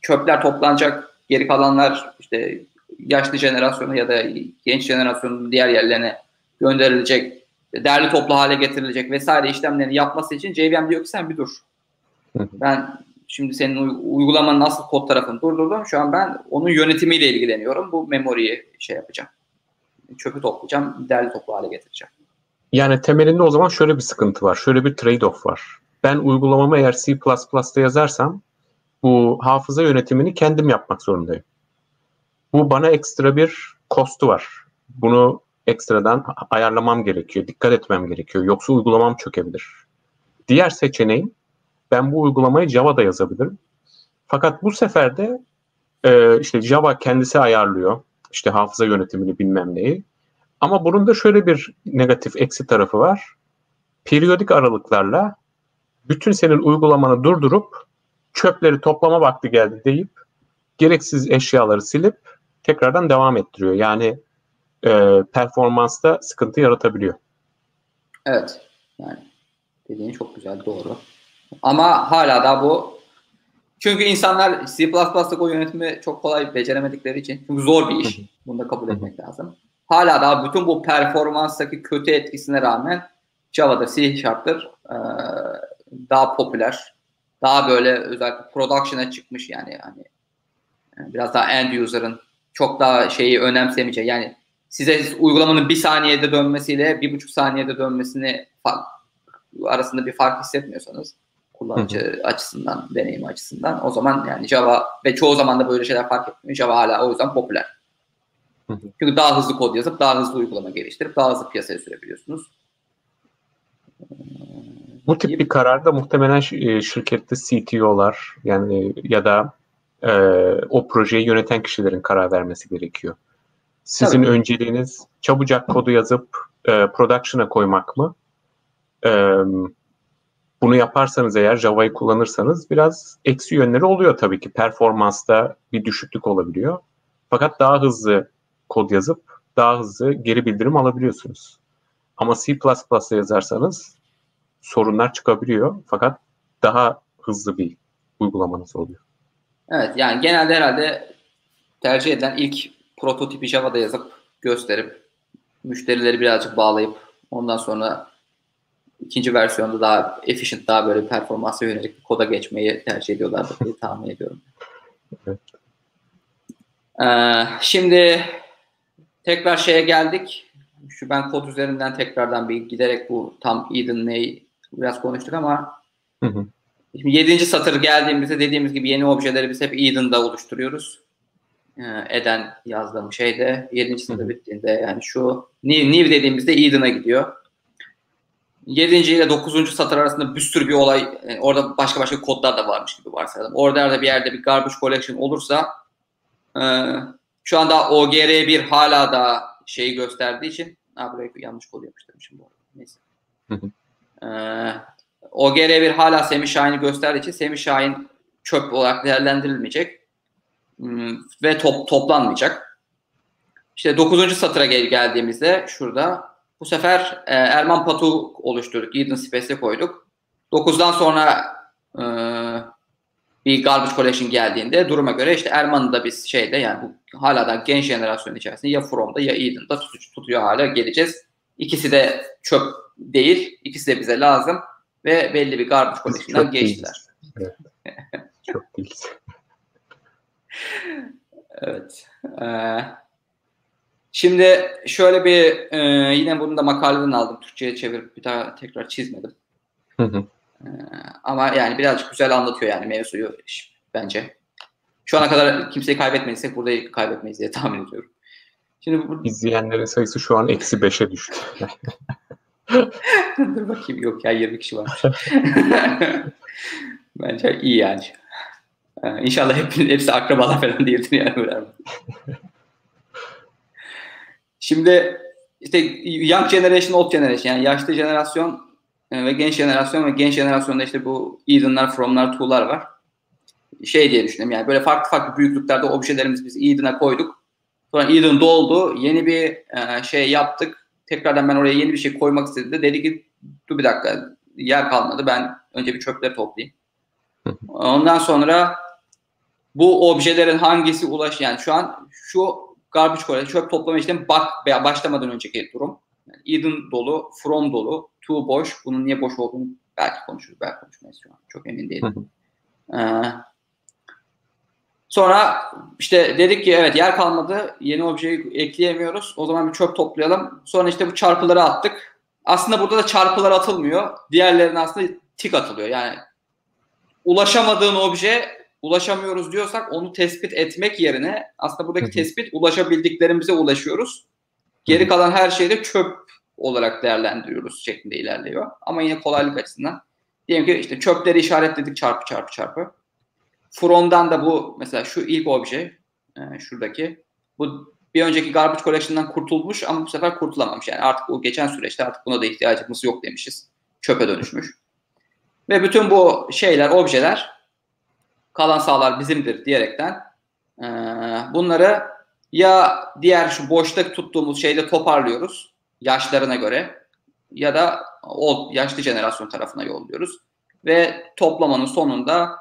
çöpler toplanacak. Geri kalanlar işte yaşlı jenerasyonu ya da genç jenerasyonun diğer yerlerine gönderilecek, değerli toplu hale getirilecek vesaire işlemlerini yapması için JVM diyor ki sen bir dur. ben şimdi senin uygulamanın nasıl kod tarafını durdurdum. Şu an ben onun yönetimiyle ilgileniyorum. Bu memoriyi şey yapacağım. Çöpü toplayacağım, değerli toplu hale getireceğim. Yani temelinde o zaman şöyle bir sıkıntı var. Şöyle bir trade-off var. Ben uygulamamı eğer C++'da yazarsam bu hafıza yönetimini kendim yapmak zorundayım. Bu bana ekstra bir kostu var. Bunu ekstradan ayarlamam gerekiyor, dikkat etmem gerekiyor. Yoksa uygulamam çökebilir. Diğer seçeneğim ben bu uygulamayı Java'da yazabilirim. Fakat bu sefer de e, işte Java kendisi ayarlıyor. İşte hafıza yönetimini bilmem neyi. Ama bunun da şöyle bir negatif eksi tarafı var. Periyodik aralıklarla bütün senin uygulamanı durdurup çöpleri toplama vakti geldi deyip gereksiz eşyaları silip tekrardan devam ettiriyor. Yani e, performansta sıkıntı yaratabiliyor. Evet. Yani dediğin çok güzel, doğru. Ama hala da bu çünkü insanlar C++'da o yönetimi çok kolay beceremedikleri için çünkü zor bir iş. Bunu da kabul etmek lazım. Hala daha bütün bu performanstaki kötü etkisine rağmen Java'da C Sharp'tır ee, daha popüler. Daha böyle özellikle production'a çıkmış yani hani biraz daha end user'ın çok daha şeyi önemsemeyecek. Yani size uygulamanın bir saniyede dönmesiyle bir buçuk saniyede dönmesini arasında bir fark hissetmiyorsanız kullanıcı hı hı. açısından, deneyim açısından o zaman yani Java ve çoğu zaman da böyle şeyler fark etmiyor. Java hala o yüzden popüler. Hı hı. Çünkü daha hızlı kod yazıp daha hızlı uygulama geliştirip daha hızlı piyasaya sürebiliyorsunuz. Bu tip bir kararda muhtemelen e, şirkette CTO'lar yani ya da e, o projeyi yöneten kişilerin karar vermesi gerekiyor. Sizin Tabii. önceliğiniz çabucak kodu yazıp e, production'a koymak mı? E, bunu yaparsanız eğer Java'yı kullanırsanız biraz eksi yönleri oluyor tabii ki. Performansta bir düşüklük olabiliyor. Fakat daha hızlı kod yazıp daha hızlı geri bildirim alabiliyorsunuz. Ama C++'da yazarsanız sorunlar çıkabiliyor. Fakat daha hızlı bir uygulamanız oluyor. Evet yani genelde herhalde tercih edilen ilk prototipi Java'da yazıp gösterip müşterileri birazcık bağlayıp ondan sonra ikinci versiyonda daha efficient, daha böyle performansa yönelik bir koda geçmeyi tercih ediyorlardır diye tahmin ediyorum. Evet. Ee, şimdi tekrar şeye geldik. Şu ben kod üzerinden tekrardan bir giderek bu tam Eden neyi biraz konuştuk ama hı hı. Şimdi 7. satır geldiğimizde dediğimiz gibi yeni objeleri biz hep Eden'da oluşturuyoruz. Ee, eden yazdığım şeyde 7. satır bittiğinde yani şu new, new dediğimizde Eden'a gidiyor. 7. ile 9. satır arasında bir sürü bir olay, yani e, orada başka başka kodlar da varmış gibi varsayalım. Orada da bir yerde bir garbage collection olursa e, şu anda OGR1 hala da şeyi gösterdiği için ha yanlış kod yapıştırmışım bu arada. Neyse. E, OGR1 hala Semih Şahin'i gösterdiği için Semih Şahin çöp olarak değerlendirilmeyecek hmm, ve top, toplanmayacak. İşte 9. satıra gel geldiğimizde şurada bu sefer e, Erman Patu oluşturduk. Eden Space'e koyduk. 9'dan sonra e, bir garbage collection geldiğinde duruma göre işte Erman'ı da biz şeyde yani bu hala da genç jenerasyon içerisinde ya From'da ya Eden'da tutuyor, tutuyor hala geleceğiz. İkisi de çöp değil. İkisi de bize lazım ve belli bir garbage collection'dan geçtiler. Evet. Çok değil. evet. Ee, şimdi şöyle bir e, yine bunu da makaleden aldım. Türkçe'ye çevirip bir daha tekrar çizmedim. Hı hı. Ee, ama yani birazcık güzel anlatıyor yani mevzuyu bence. Şu ana kadar kimseyi kaybetmediysek burada kaybetmeyiz diye tahmin ediyorum. Şimdi bu... İzleyenlerin sayısı şu an eksi 5'e düştü. Dur bakayım yok ya 20 kişi varmış. Bence iyi yani. Ee, inşallah hep, hepsi akrabalar falan değildir yani. Şimdi işte young generation, old generation yani yaşlı jenerasyon e, ve genç jenerasyon ve genç jenerasyonda işte bu Eden'lar, From'lar, Tool'lar var. Şey diye düşünüyorum yani böyle farklı farklı büyüklüklerde objelerimizi biz Eden'a koyduk. Sonra Eden doldu. Yeni bir e, şey yaptık. Tekrardan ben oraya yeni bir şey koymak istedi. Dedi ki dur bir dakika yer kalmadı. Ben önce bir çöpleri toplayayım. Ondan sonra bu objelerin hangisi ulaş yani şu an şu garbage collection çöp toplama işlemi bak başlamadan önceki durum. Yani Eden dolu, from dolu, to boş. Bunun niye boş olduğunu belki konuşuruz, belki konuşmayız şu an. Çok emin değilim. ee, sonra işte dedik ki evet yer kalmadı. Yeni objeyi ekleyemiyoruz. O zaman bir çöp toplayalım. Sonra işte bu çarpıları attık. Aslında burada da çarpılar atılmıyor. Diğerlerine aslında tik atılıyor. Yani ulaşamadığın obje ulaşamıyoruz diyorsak onu tespit etmek yerine aslında buradaki tespit ulaşabildiklerimize ulaşıyoruz. Geri kalan her şeyi de çöp olarak değerlendiriyoruz şeklinde ilerliyor. Ama yine kolaylık açısından. Diyelim ki işte çöpleri işaretledik çarpı çarpı çarpı. From'dan da bu mesela şu ilk obje e, şuradaki bu bir önceki garbage collection'dan kurtulmuş ama bu sefer kurtulamamış. Yani artık bu geçen süreçte artık buna da ihtiyacımız yok demişiz. Çöpe dönüşmüş. Ve bütün bu şeyler, objeler kalan sahalar bizimdir diyerekten e, bunları ya diğer şu boşta tuttuğumuz şeyle toparlıyoruz yaşlarına göre ya da o yaşlı jenerasyon tarafına yolluyoruz ve toplamanın sonunda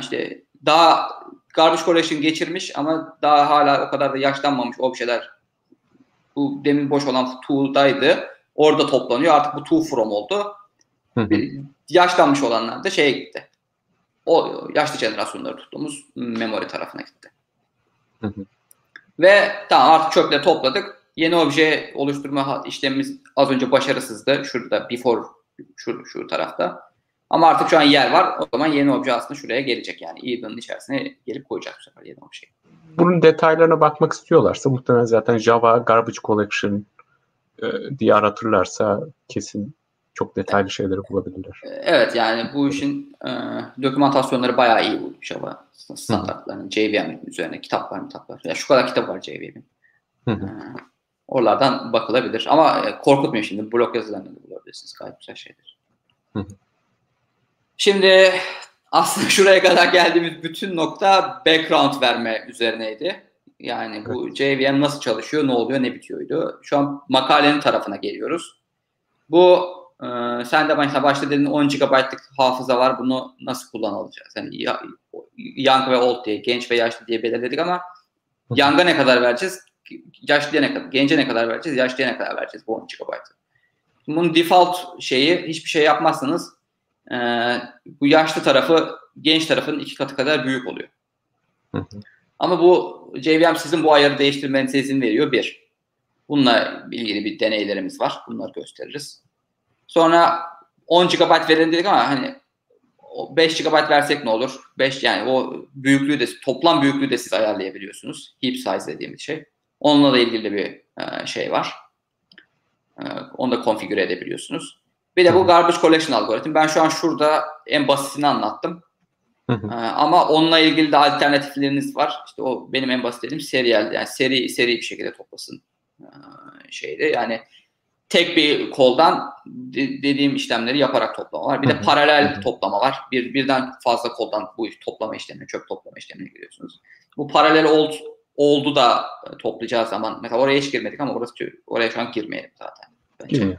işte daha garbage collection geçirmiş ama daha hala o kadar da yaşlanmamış objeler bu demin boş olan tool'daydı. Orada toplanıyor. Artık bu tool from oldu. Yaşlanmış olanlar da şeye gitti o yaşlı jenerasyonları tuttuğumuz memory tarafına gitti. Ve tamam artık çöpleri topladık. Yeni obje oluşturma işlemimiz az önce başarısızdı. Şurada before şu, şu tarafta. Ama artık şu an yer var. O zaman yeni obje aslında şuraya gelecek. Yani Eden'ın içerisine gelip koyacak bu sefer yeni obje. Bunun detaylarına bakmak istiyorlarsa muhtemelen zaten Java Garbage Collection e, diye aratırlarsa kesin çok detaylı şeyleri bulabilirler. Evet yani bu işin e, dokümantasyonları bayağı iyi bu Java standartlarının. JVM üzerine kitaplar kitaplar. Ya şu kadar kitap var JVM'in. E, oralardan bakılabilir. Ama e, korkutmuyor şimdi. Blog yazılarını da bulabilirsiniz. Gayet güzel şeydir. Hı. Şimdi aslında şuraya kadar geldiğimiz bütün nokta background verme üzerineydi. Yani bu. JVM nasıl çalışıyor, ne oluyor, ne bitiyordu. Şu an makalenin tarafına geliyoruz. Bu ee, sen de mesela başta dedin 10 GB'lık hafıza var. Bunu nasıl kullanacağız? Yani young ve old diye, genç ve yaşlı diye belirledik ama young'a ne kadar vereceğiz? Yaşlıya ne kadar? Gence ne kadar vereceğiz? Yaşlıya ne kadar vereceğiz bu 10 GB'ı? Bunun default şeyi hiçbir şey yapmazsanız e, bu yaşlı tarafı genç tarafın iki katı kadar büyük oluyor. Ama bu JVM sizin bu ayarı değiştirmenize izin veriyor. Bir. Bununla ilgili bir deneylerimiz var. Bunları gösteririz. Sonra 10 GB verelim dedik ama hani 5 GB versek ne olur? 5 yani o büyüklüğü de toplam büyüklüğü de siz ayarlayabiliyorsunuz. Heap size dediğimiz şey. Onunla da ilgili bir e, şey var. E, onu da konfigüre edebiliyorsunuz. Bir de bu garbage collection algoritm. Ben şu an şurada en basitini anlattım. Hı hı. E, ama onunla ilgili de alternatifleriniz var. İşte o benim en basit dediğim serial yani seri seri bir şekilde toplasın şeydi. Yani tek bir koldan de, dediğim işlemleri yaparak toplama var. Bir de paralel toplama var. Bir birden fazla koldan bu toplama işlemine, çöp toplama işlemine giriyorsunuz. Bu paralel old, oldu da toplayacağı zaman mesela oraya hiç girmedik ama orası oraya şu an girmeyelim zaten. Bence.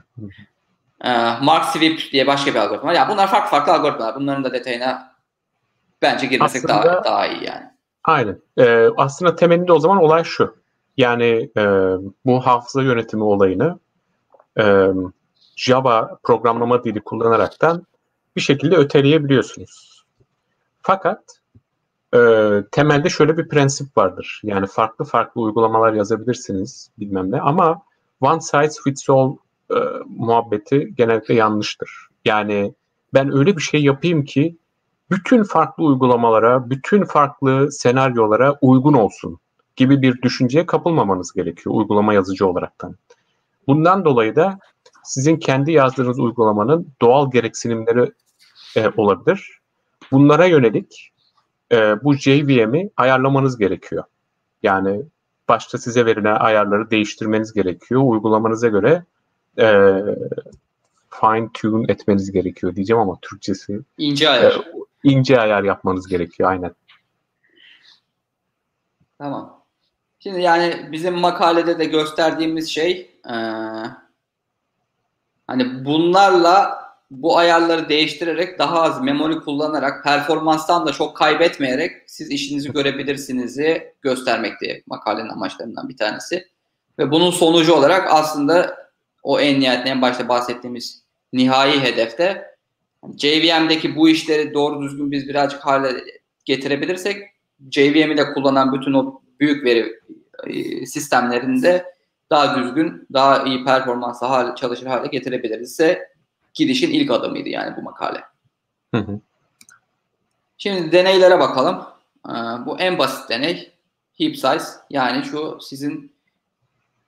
Ee, Mark Sweep diye başka bir algoritma var. Ya bunlar farklı farklı algoritmalar. Bunların da detayına bence girmesek aslında, daha daha iyi yani. Aynen. Ee, aslında temelinde o zaman olay şu. Yani e, bu hafıza yönetimi olayını e, Java programlama dili kullanaraktan bir şekilde öteleyebiliyorsunuz. Fakat e, temelde şöyle bir prensip vardır. Yani farklı farklı uygulamalar yazabilirsiniz bilmem ne ama one size fits all e, muhabbeti genellikle yanlıştır. Yani ben öyle bir şey yapayım ki bütün farklı uygulamalara, bütün farklı senaryolara uygun olsun gibi bir düşünceye kapılmamanız gerekiyor uygulama yazıcı olaraktan. Bundan dolayı da sizin kendi yazdığınız uygulamanın doğal gereksinimleri e, olabilir. Bunlara yönelik e, bu JVM'i ayarlamanız gerekiyor. Yani başta size verilen ayarları değiştirmeniz gerekiyor. Uygulamanıza göre e, fine tune etmeniz gerekiyor diyeceğim ama Türkçesi ince ayar. E, ince ayar yapmanız gerekiyor aynen. Tamam. Şimdi yani bizim makalede de gösterdiğimiz şey e, hani bunlarla bu ayarları değiştirerek daha az memori kullanarak performanstan da çok kaybetmeyerek siz işinizi görebilirsiniz'i göstermekti makalenin amaçlarından bir tanesi. Ve bunun sonucu olarak aslında o en nihayetinde en başta bahsettiğimiz nihai hedefte JVM'deki bu işleri doğru düzgün biz birazcık hale getirebilirsek JVM'i de kullanan bütün o büyük veri e, sistemlerinde daha düzgün, daha iyi performansla hale, çalışır hale getirebiliriz ise gidişin ilk adımıydı yani bu makale. Hı hı. Şimdi deneylere bakalım. Ee, bu en basit deney. Heap size yani şu sizin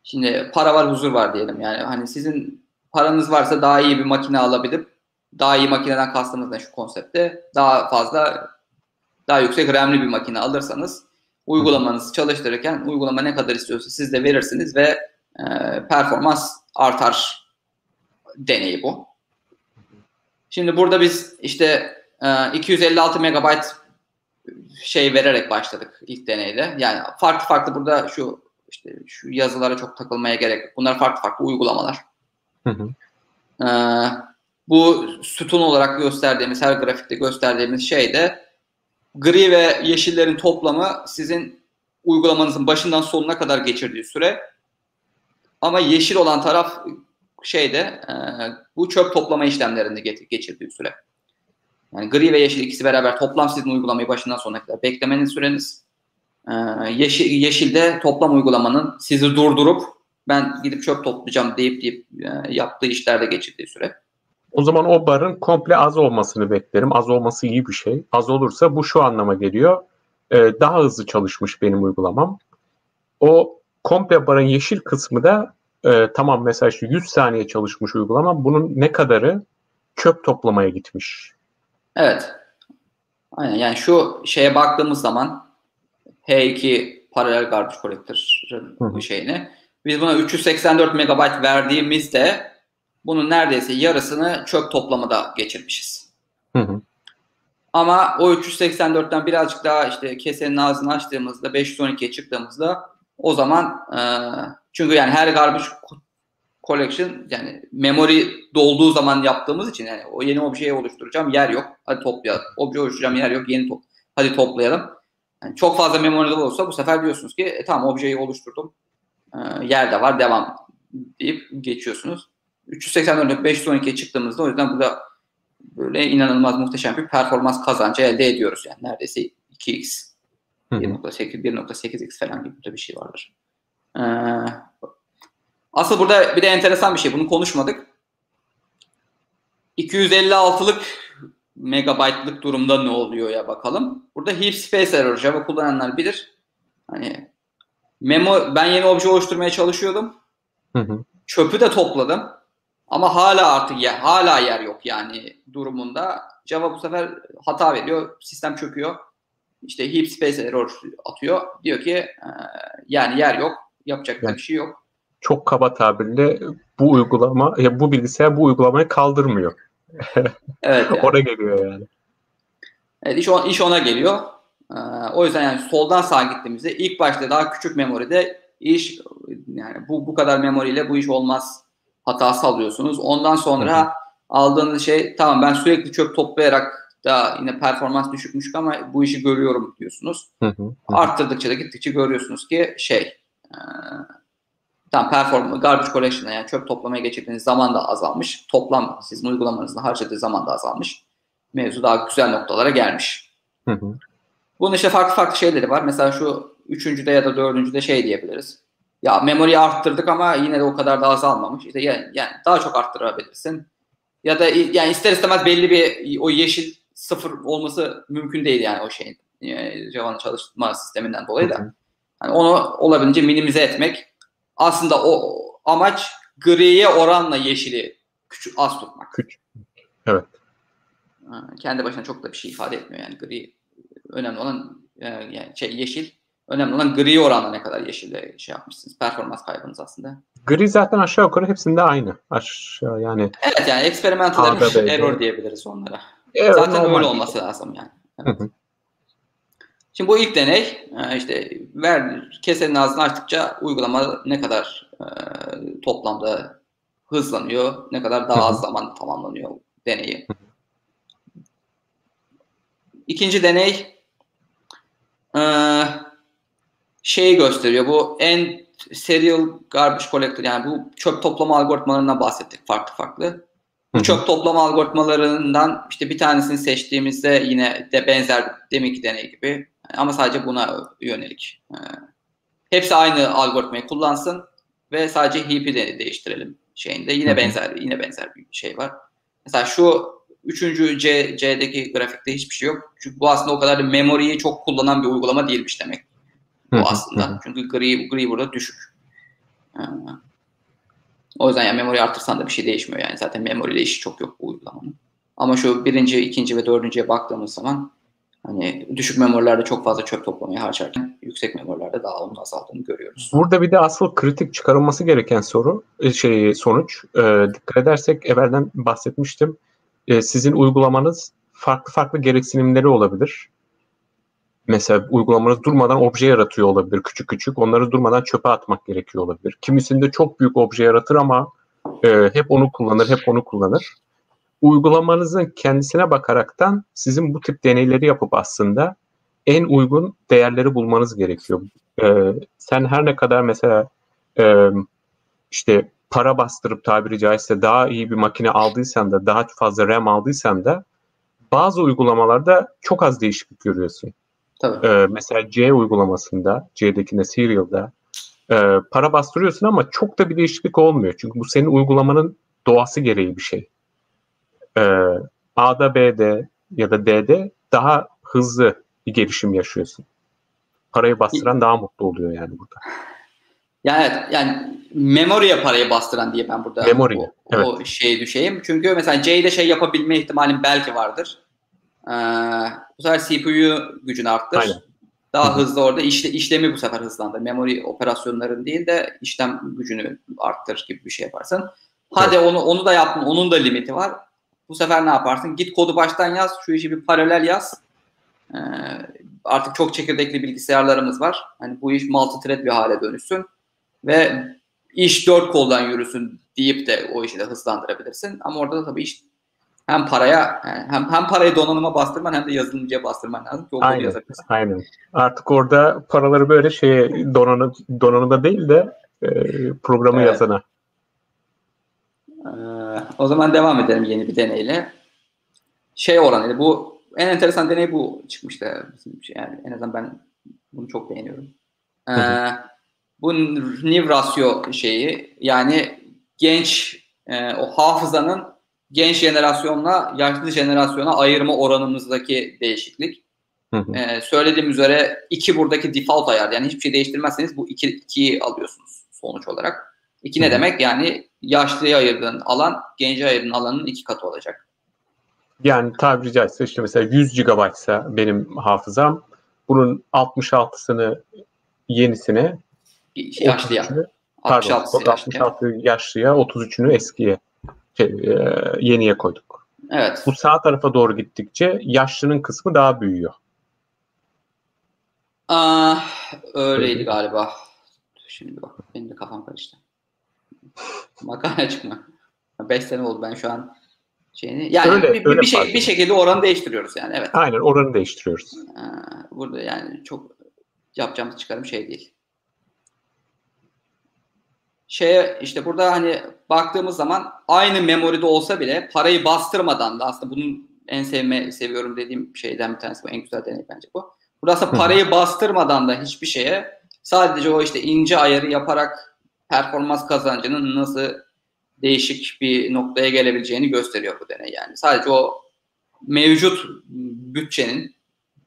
şimdi para var huzur var diyelim yani hani sizin paranız varsa daha iyi bir makine alabilip daha iyi makineden kastımız ne şu konsepte daha fazla daha yüksek RAM'li bir makine alırsanız uygulamanızı çalıştırırken uygulama ne kadar istiyorsa siz de verirsiniz ve e, performans artar deneyi bu. Şimdi burada biz işte e, 256 megabayt şey vererek başladık ilk deneyde. Yani farklı farklı burada şu işte şu yazılara çok takılmaya gerek yok. Bunlar farklı farklı uygulamalar. Hı hı. E, bu sütun olarak gösterdiğimiz her grafikte gösterdiğimiz şey de gri ve yeşillerin toplamı sizin uygulamanızın başından sonuna kadar geçirdiği süre. Ama yeşil olan taraf şeyde e, bu çöp toplama işlemlerinde geçirdiği süre. Yani gri ve yeşil ikisi beraber toplam sizin uygulamayı başından sonuna kadar beklemeniz süreniz. E, yeşil, yeşilde toplam uygulamanın sizi durdurup ben gidip çöp toplayacağım deyip deyip e, yaptığı işlerde geçirdiği süre. O zaman o barın komple az olmasını beklerim. Az olması iyi bir şey. Az olursa bu şu anlama geliyor. Ee, daha hızlı çalışmış benim uygulamam. O komple barın yeşil kısmı da e, tamam mesela şu 100 saniye çalışmış uygulama bunun ne kadarı çöp toplamaya gitmiş. Evet. Aynen yani şu şeye baktığımız zaman H2 paralel garbage collector'ın şeyini biz buna 384 megabayt verdiğimizde bunun neredeyse yarısını çöp toplamada geçirmişiz. Hı hı. Ama o 384'ten birazcık daha işte kesenin ağzını açtığımızda 512'ye çıktığımızda o zaman e, çünkü yani her garbage collection yani memory dolduğu zaman yaptığımız için yani o yeni objeyi oluşturacağım yer yok. Hadi toplayalım. Obje oluşturacağım yer yok. Yeni top. Hadi toplayalım. Yani çok fazla memory olursa bu sefer diyorsunuz ki e, tamam objeyi oluşturdum. E, yer de var devam deyip geçiyorsunuz. 384'e 512'ye çıktığımızda o yüzden burada böyle inanılmaz muhteşem bir performans kazancı elde ediyoruz yani neredeyse 2x 1.8 1.8x falan gibi bir şey vardır. Ee, asıl burada bir de enteresan bir şey bunu konuşmadık. 256'lık megabaytlık durumda ne oluyor ya bakalım. Burada heap space error Java kullananlar bilir. Hani memo ben yeni obje oluşturmaya çalışıyordum. Hı hı. Çöpü de topladım. Ama hala artık yer, hala yer yok yani durumunda. Java bu sefer hata veriyor. Sistem çöküyor. İşte heap space error atıyor. Diyor ki e, yani yer yok. Yapacak yani, bir şey yok. çok kaba tabirle bu uygulama ya bu bilgisayar bu uygulamayı kaldırmıyor. Evet. Yani. ona geliyor yani. Evet iş, on, iş ona geliyor. Ee, o yüzden yani soldan sağa gittiğimizde ilk başta daha küçük memoride iş yani bu bu kadar memoriyle bu iş olmaz hatası alıyorsunuz. Ondan sonra hı hı. aldığınız şey tamam ben sürekli çöp toplayarak da yine performans düşükmüş ama bu işi görüyorum diyorsunuz. Hı hı. Arttırdıkça da gittikçe görüyorsunuz ki şey e, tam performans garbage collection'a yani çöp toplamaya geçirdiğiniz zaman da azalmış. Toplam sizin uygulamanızda harcadığı zaman da azalmış. Mevzu daha güzel noktalara gelmiş. Hı hı. Bunun işte farklı farklı şeyleri var. Mesela şu üçüncüde ya da dördüncüde şey diyebiliriz. Ya memoriyi arttırdık ama yine de o kadar da azalmamış. İşte yani, yani daha çok arttırabilirsin. Ya da yani ister istemez belli bir o yeşil sıfır olması mümkün değil yani o şeyin. Yani Java'nın çalışma sisteminden dolayı da. Yani onu olabildiğince minimize etmek. Aslında o amaç griye oranla yeşili küçük az tutmak. Küçük. Evet. Kendi başına çok da bir şey ifade etmiyor yani gri önemli olan e, yani şey yeşil önemli olan gri oranla ne kadar yeşille şey yapmışsınız. Performans kaybınız aslında. Gri zaten aşağı yukarı hepsinde aynı. Aşağı yani. Evet yani experimental error diyebiliriz onlara. Evet, zaten öyle olması lazım yani. Evet. Şimdi bu ilk deney e, işte ver kesenin ağzını açtıkça uygulama ne kadar e, toplamda hızlanıyor, ne kadar daha az zaman tamamlanıyor deneyi. İkinci deney e, şeyi gösteriyor. Bu en serial garbage collector yani bu çöp toplama algoritmalarından bahsettik farklı farklı. Bu çöp toplama algoritmalarından işte bir tanesini seçtiğimizde yine de benzer deminki deney gibi ama sadece buna yönelik. Ee, hepsi aynı algoritmayı kullansın ve sadece heap'i de değiştirelim şeyinde. Yine benzer yine benzer bir şey var. Mesela şu üçüncü C, C'deki grafikte hiçbir şey yok. Çünkü bu aslında o kadar da memoriyi çok kullanan bir uygulama değilmiş demek. Bu aslında. Çünkü gri, gri burada düşük. Ee, o yüzden yani memori artırsan da bir şey değişmiyor yani. Zaten memoriyle işi çok yok bu uygulamanın. Ama şu birinci, ikinci ve dördüncüye baktığımız zaman hani düşük memorilerde çok fazla çöp toplamaya harcarken yüksek memorilerde onun azaldığını görüyoruz. Burada bir de asıl kritik çıkarılması gereken soru e, şey sonuç e, dikkat edersek evvelden bahsetmiştim. E, sizin uygulamanız farklı farklı gereksinimleri olabilir. Mesela uygulamanız durmadan obje yaratıyor olabilir küçük küçük. Onları durmadan çöpe atmak gerekiyor olabilir. Kimisinde çok büyük obje yaratır ama e, hep onu kullanır, hep onu kullanır. Uygulamanızın kendisine bakaraktan sizin bu tip deneyleri yapıp aslında en uygun değerleri bulmanız gerekiyor. E, sen her ne kadar mesela e, işte para bastırıp tabiri caizse daha iyi bir makine aldıysan da daha fazla RAM aldıysan da bazı uygulamalarda çok az değişiklik görüyorsun. Tabii. Ee, mesela C uygulamasında, C'dekine Serial'da e, para bastırıyorsun ama çok da bir değişiklik olmuyor. Çünkü bu senin uygulamanın doğası gereği bir şey. Ee, A'da, B'de ya da D'de daha hızlı bir gelişim yaşıyorsun. Parayı bastıran daha mutlu oluyor yani burada. Yani evet, yani memoriye parayı bastıran diye ben burada Memory, o, evet. o şeyi düşeyim. Çünkü mesela C'de şey yapabilme ihtimalim belki vardır. Ee, bu sefer CPU gücünü arttır. Aynen. Daha Hı-hı. hızlı orada işle, işlemi bu sefer hızlandır. Memory operasyonların değil de işlem gücünü arttır gibi bir şey yaparsın. Hadi evet. onu onu da yaptın. Onun da limiti var. Bu sefer ne yaparsın? Git kodu baştan yaz. Şu işi bir paralel yaz. Ee, artık çok çekirdekli bilgisayarlarımız var. Hani bu iş multi-thread bir hale dönüşsün. Ve iş dört koldan yürüsün deyip de o işi de hızlandırabilirsin. Ama orada da tabii iş hem paraya hem hem parayı donanıma bastırman hem de yazılımcıya bastırman lazım ki aynen, aynen. Artık orada paraları böyle şeye donanım donanımda değil de e, programı evet. yazana. Ee, o zaman devam edelim yeni bir deneyle. Şey oranıyla bu en enteresan deney bu çıkmıştı. Şey, yani en azından ben bunu çok beğeniyorum. Ee, bu Niv rasyo şeyi yani genç e, o hafızanın genç jenerasyonla yaşlı jenerasyona ayırma oranımızdaki değişiklik. Hı hı. Ee, söylediğim üzere iki buradaki default ayar. Yani hiçbir şey değiştirmezseniz bu iki, ikiyi alıyorsunuz sonuç olarak. İki ne demek? Yani yaşlıya ayırdığın alan genci ayırdığın alanın iki katı olacak. Yani tabiri caizse işte mesela 100 GB ise benim hafızam bunun 66'sını yenisine yaşlıya. Pardon, 66, 66 yaşlıya 33'ünü eskiye şey, e, yeniye koyduk. Evet. Bu sağ tarafa doğru gittikçe yaşlının kısmı daha büyüyor. Ah, öyleydi galiba. Şimdi bak benim de kafam karıştı. Makale çıkma. 5 sene oldu ben şu an şeyini. Yani öyle, bir, öyle bir, şey, bir şekilde oranı değiştiriyoruz yani evet. Aynen oranı değiştiriyoruz. Burada yani çok yapacağımız çıkarım şey değil. Şeye işte burada hani baktığımız zaman aynı memoride olsa bile parayı bastırmadan da aslında bunun en sevme seviyorum dediğim şeyden bir tanesi bu en güzel deney bence bu. Burada aslında parayı bastırmadan da hiçbir şeye sadece o işte ince ayarı yaparak performans kazancının nasıl değişik bir noktaya gelebileceğini gösteriyor bu deney yani. Sadece o mevcut bütçenin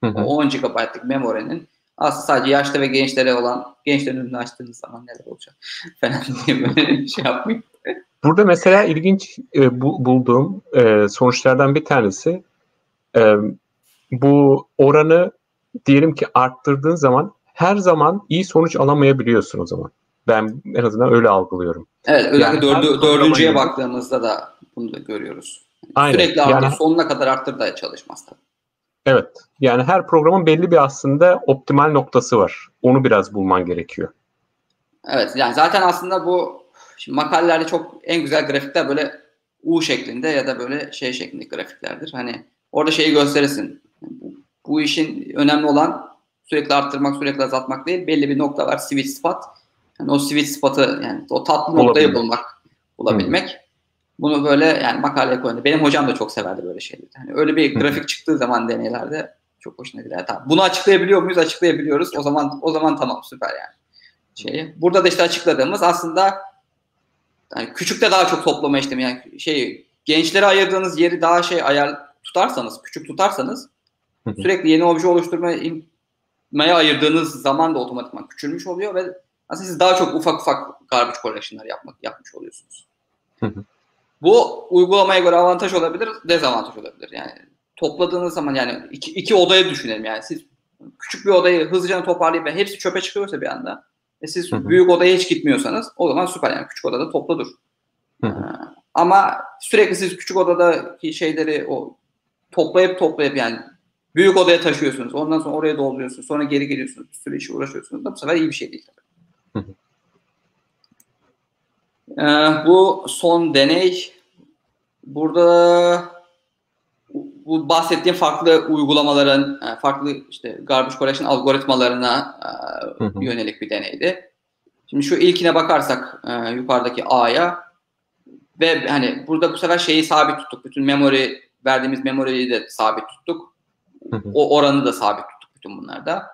hı hı. o 10 GB'lık memorinin aslında sadece yaşta ve gençlere olan gençlerin önünü açtığınız zaman neler olacak falan diye böyle şey yapmayayım. Burada mesela ilginç e, bu, bulduğum e, sonuçlardan bir tanesi e, bu oranı diyelim ki arttırdığın zaman her zaman iyi sonuç alamayabiliyorsun o zaman. Ben en azından öyle algılıyorum. Evet özellikle yani dördü, dördüncüye baktığımızda da bunu da görüyoruz. Aynen. Sürekli arttır, yani, sonuna kadar arttır da çalışmaz tabii. Evet. Yani her programın belli bir aslında optimal noktası var. Onu biraz bulman gerekiyor. Evet. Yani zaten aslında bu şimdi makalelerde çok en güzel grafikler böyle U şeklinde ya da böyle şey şeklinde grafiklerdir. Hani orada şeyi gösterirsin. Bu, bu işin önemli olan sürekli arttırmak, sürekli azaltmak değil. Belli bir nokta var. Switch spot. Yani o switch spot'ı yani o tatlı noktayı bulmak, bulabilmek. Hı. Bunu böyle yani makaleye koydu. Benim hocam da çok severdi böyle şeyleri. Hani öyle bir grafik çıktığı zaman deneylerde çok hoşuna gider. Tamam. Bunu açıklayabiliyor muyuz? Açıklayabiliyoruz. O zaman o zaman tamam süper yani. Şeyi. Burada da işte açıkladığımız aslında yani küçükte daha çok toplama işlemi yani şey gençlere ayırdığınız yeri daha şey ayar tutarsanız, küçük tutarsanız sürekli yeni obje oluşturmaya ayırdığınız zaman da otomatikman küçülmüş oluyor ve aslında siz daha çok ufak ufak garbage collection'lar yapmak yapmış oluyorsunuz. Bu uygulamaya göre avantaj olabilir, dezavantaj olabilir. Yani topladığınız zaman yani iki, iki odayı düşünelim yani siz küçük bir odayı hızlıca toparlayıp ve hepsi çöpe çıkıyorsa bir anda e siz hı hı. büyük odaya hiç gitmiyorsanız o zaman süper yani küçük odada topla dur. Hı hı. Ee, ama sürekli siz küçük odadaki şeyleri o toplayıp toplayıp yani büyük odaya taşıyorsunuz. Ondan sonra oraya dolduruyorsunuz. Sonra geri geliyorsunuz. Bir sürü işe uğraşıyorsunuz. Da bu sefer iyi bir şey değil tabii. Hı hı. Ee, bu son deney burada bu bahsettiğim farklı uygulamaların, e, farklı işte garbage collection algoritmalarına e, yönelik bir deneydi. Şimdi şu ilkine bakarsak e, yukarıdaki A'ya ve hani burada bu sefer şeyi sabit tuttuk. Bütün memory verdiğimiz memoriyi de sabit tuttuk. O oranı da sabit tuttuk bütün bunlarda.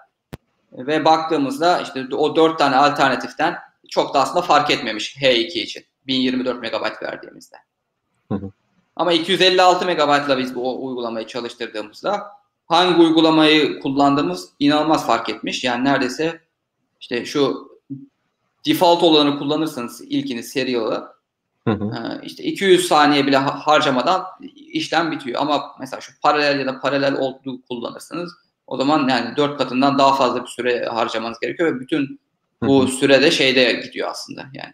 Ve baktığımızda işte o dört tane alternatiften çok da aslında fark etmemiş H2 için. 1024 MB verdiğimizde. Hı hı. Ama 256 MB'la biz bu uygulamayı çalıştırdığımızda hangi uygulamayı kullandığımız inanılmaz fark etmiş. Yani neredeyse işte şu default olanı kullanırsanız ilkini seriyalı hı hı. E, işte 200 saniye bile harcamadan işlem bitiyor. Ama mesela şu paralel ya da paralel olduğu kullanırsanız o zaman yani 4 katından daha fazla bir süre harcamanız gerekiyor ve bütün bu sürede şeyde gidiyor aslında yani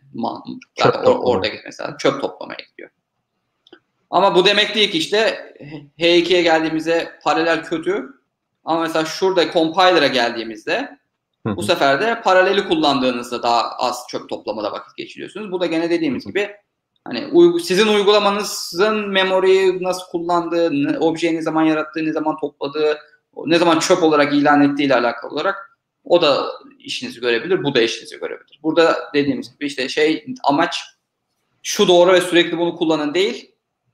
zaten or, orada mesela çöp toplamaya gidiyor. Ama bu demek değil ki işte H2'ye geldiğimizde paralel kötü ama mesela şurada compiler'a geldiğimizde bu sefer de paraleli kullandığınızda daha az çöp toplamada vakit geçiriyorsunuz. Bu da gene dediğimiz gibi hani sizin uygulamanızın memoriyi nasıl kullandığı, objeyi ne zaman yarattığı, ne zaman topladığı, ne zaman çöp olarak ilan ettiği ile alakalı olarak o da işinizi görebilir, bu da işinizi görebilir. Burada dediğimiz gibi işte şey amaç şu doğru ve sürekli bunu kullanın değil.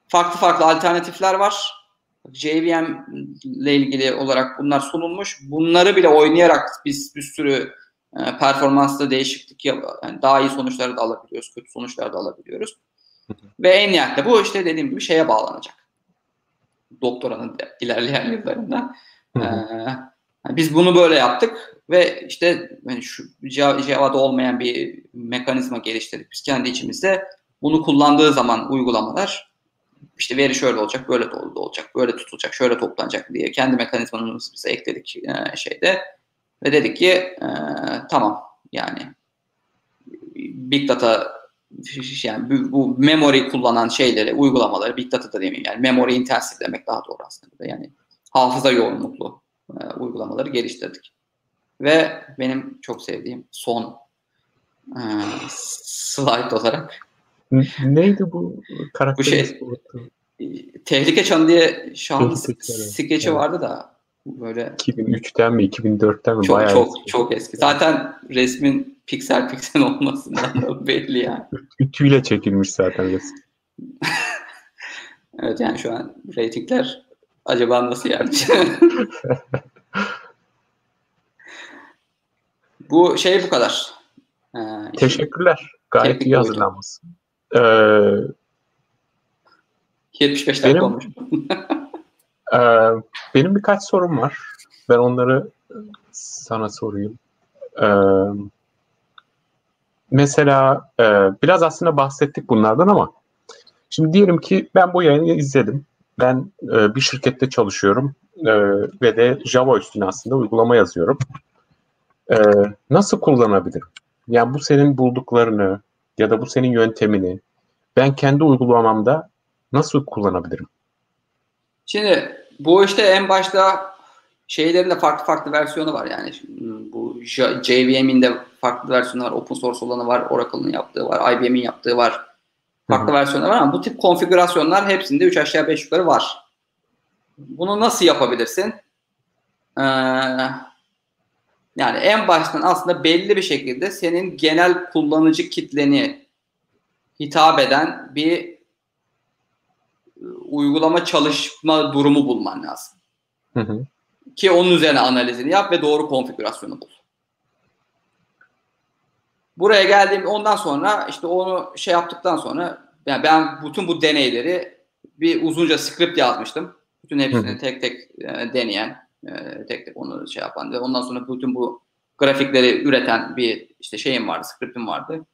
Farklı farklı alternatifler var. JVM ile ilgili olarak bunlar sunulmuş. Bunları bile oynayarak biz bir sürü e, performanslı değişiklik yap yani daha iyi sonuçları da alabiliyoruz, kötü sonuçları da alabiliyoruz. ve en nihayetinde bu işte dediğim gibi şeye bağlanacak. Doktoranın ilerleyen yıllarında. Hı biz bunu böyle yaptık. Ve işte yani şu Java'da olmayan bir mekanizma geliştirdik biz kendi içimizde. Bunu kullandığı zaman uygulamalar işte veri şöyle olacak, böyle dolu olacak, böyle tutulacak, şöyle toplanacak diye kendi mekanizmamızı bize ekledik e, şeyde. Ve dedik ki e, tamam yani big data yani bu memory kullanan şeyleri, uygulamaları big data da demeyeyim yani memory intensive demek daha doğru aslında. Yani hafıza yoğunluklu e, uygulamaları geliştirdik. Ve benim çok sevdiğim son e, slide olarak Neydi bu karakter? Bu şey Tehlike Çanı diye şahın skeçi evet. vardı da böyle 2003'ten mi 2004'ten mi çok, bayağı çok eski. çok eski. Zaten resmin piksel piksel olmasından da belli yani. Ütüyle çekilmiş zaten resim. evet yani şu an reytingler acaba nasıl yerde? bu şey bu kadar. Ee, Teşekkürler. Gayet iyi hazırlanmışsın. Ee, 75 dakika benim, olmuş. e, benim birkaç sorum var. Ben onları sana sorayım. Ee, mesela e, biraz aslında bahsettik bunlardan ama şimdi diyelim ki ben bu yayını izledim. Ben e, bir şirkette çalışıyorum e, ve de Java üstüne aslında uygulama yazıyorum. E, nasıl kullanabilirim? Yani bu senin bulduklarını ya da bu senin yöntemini ben kendi uygulamamda nasıl kullanabilirim? Şimdi bu işte en başta şeylerin de farklı farklı versiyonu var yani. bu JVM'in de farklı versiyonu var. Open source olanı var. Oracle'ın yaptığı var. IBM'in yaptığı var. Farklı versiyonlar var ama bu tip konfigürasyonlar hepsinde 3 aşağı 5 yukarı var. Bunu nasıl yapabilirsin? Ee, yani en baştan aslında belli bir şekilde senin genel kullanıcı kitleni hitap eden bir uygulama çalışma durumu bulman lazım. Hı hı. Ki onun üzerine analizini yap ve doğru konfigürasyonu bul. Buraya geldiğim ondan sonra işte onu şey yaptıktan sonra yani ben bütün bu deneyleri bir uzunca script yazmıştım. Bütün hepsini hı tek tek e, deneyen, e, tek tek onu şey yapan ve ondan sonra bütün bu grafikleri üreten bir işte şeyim vardı, scriptim vardı.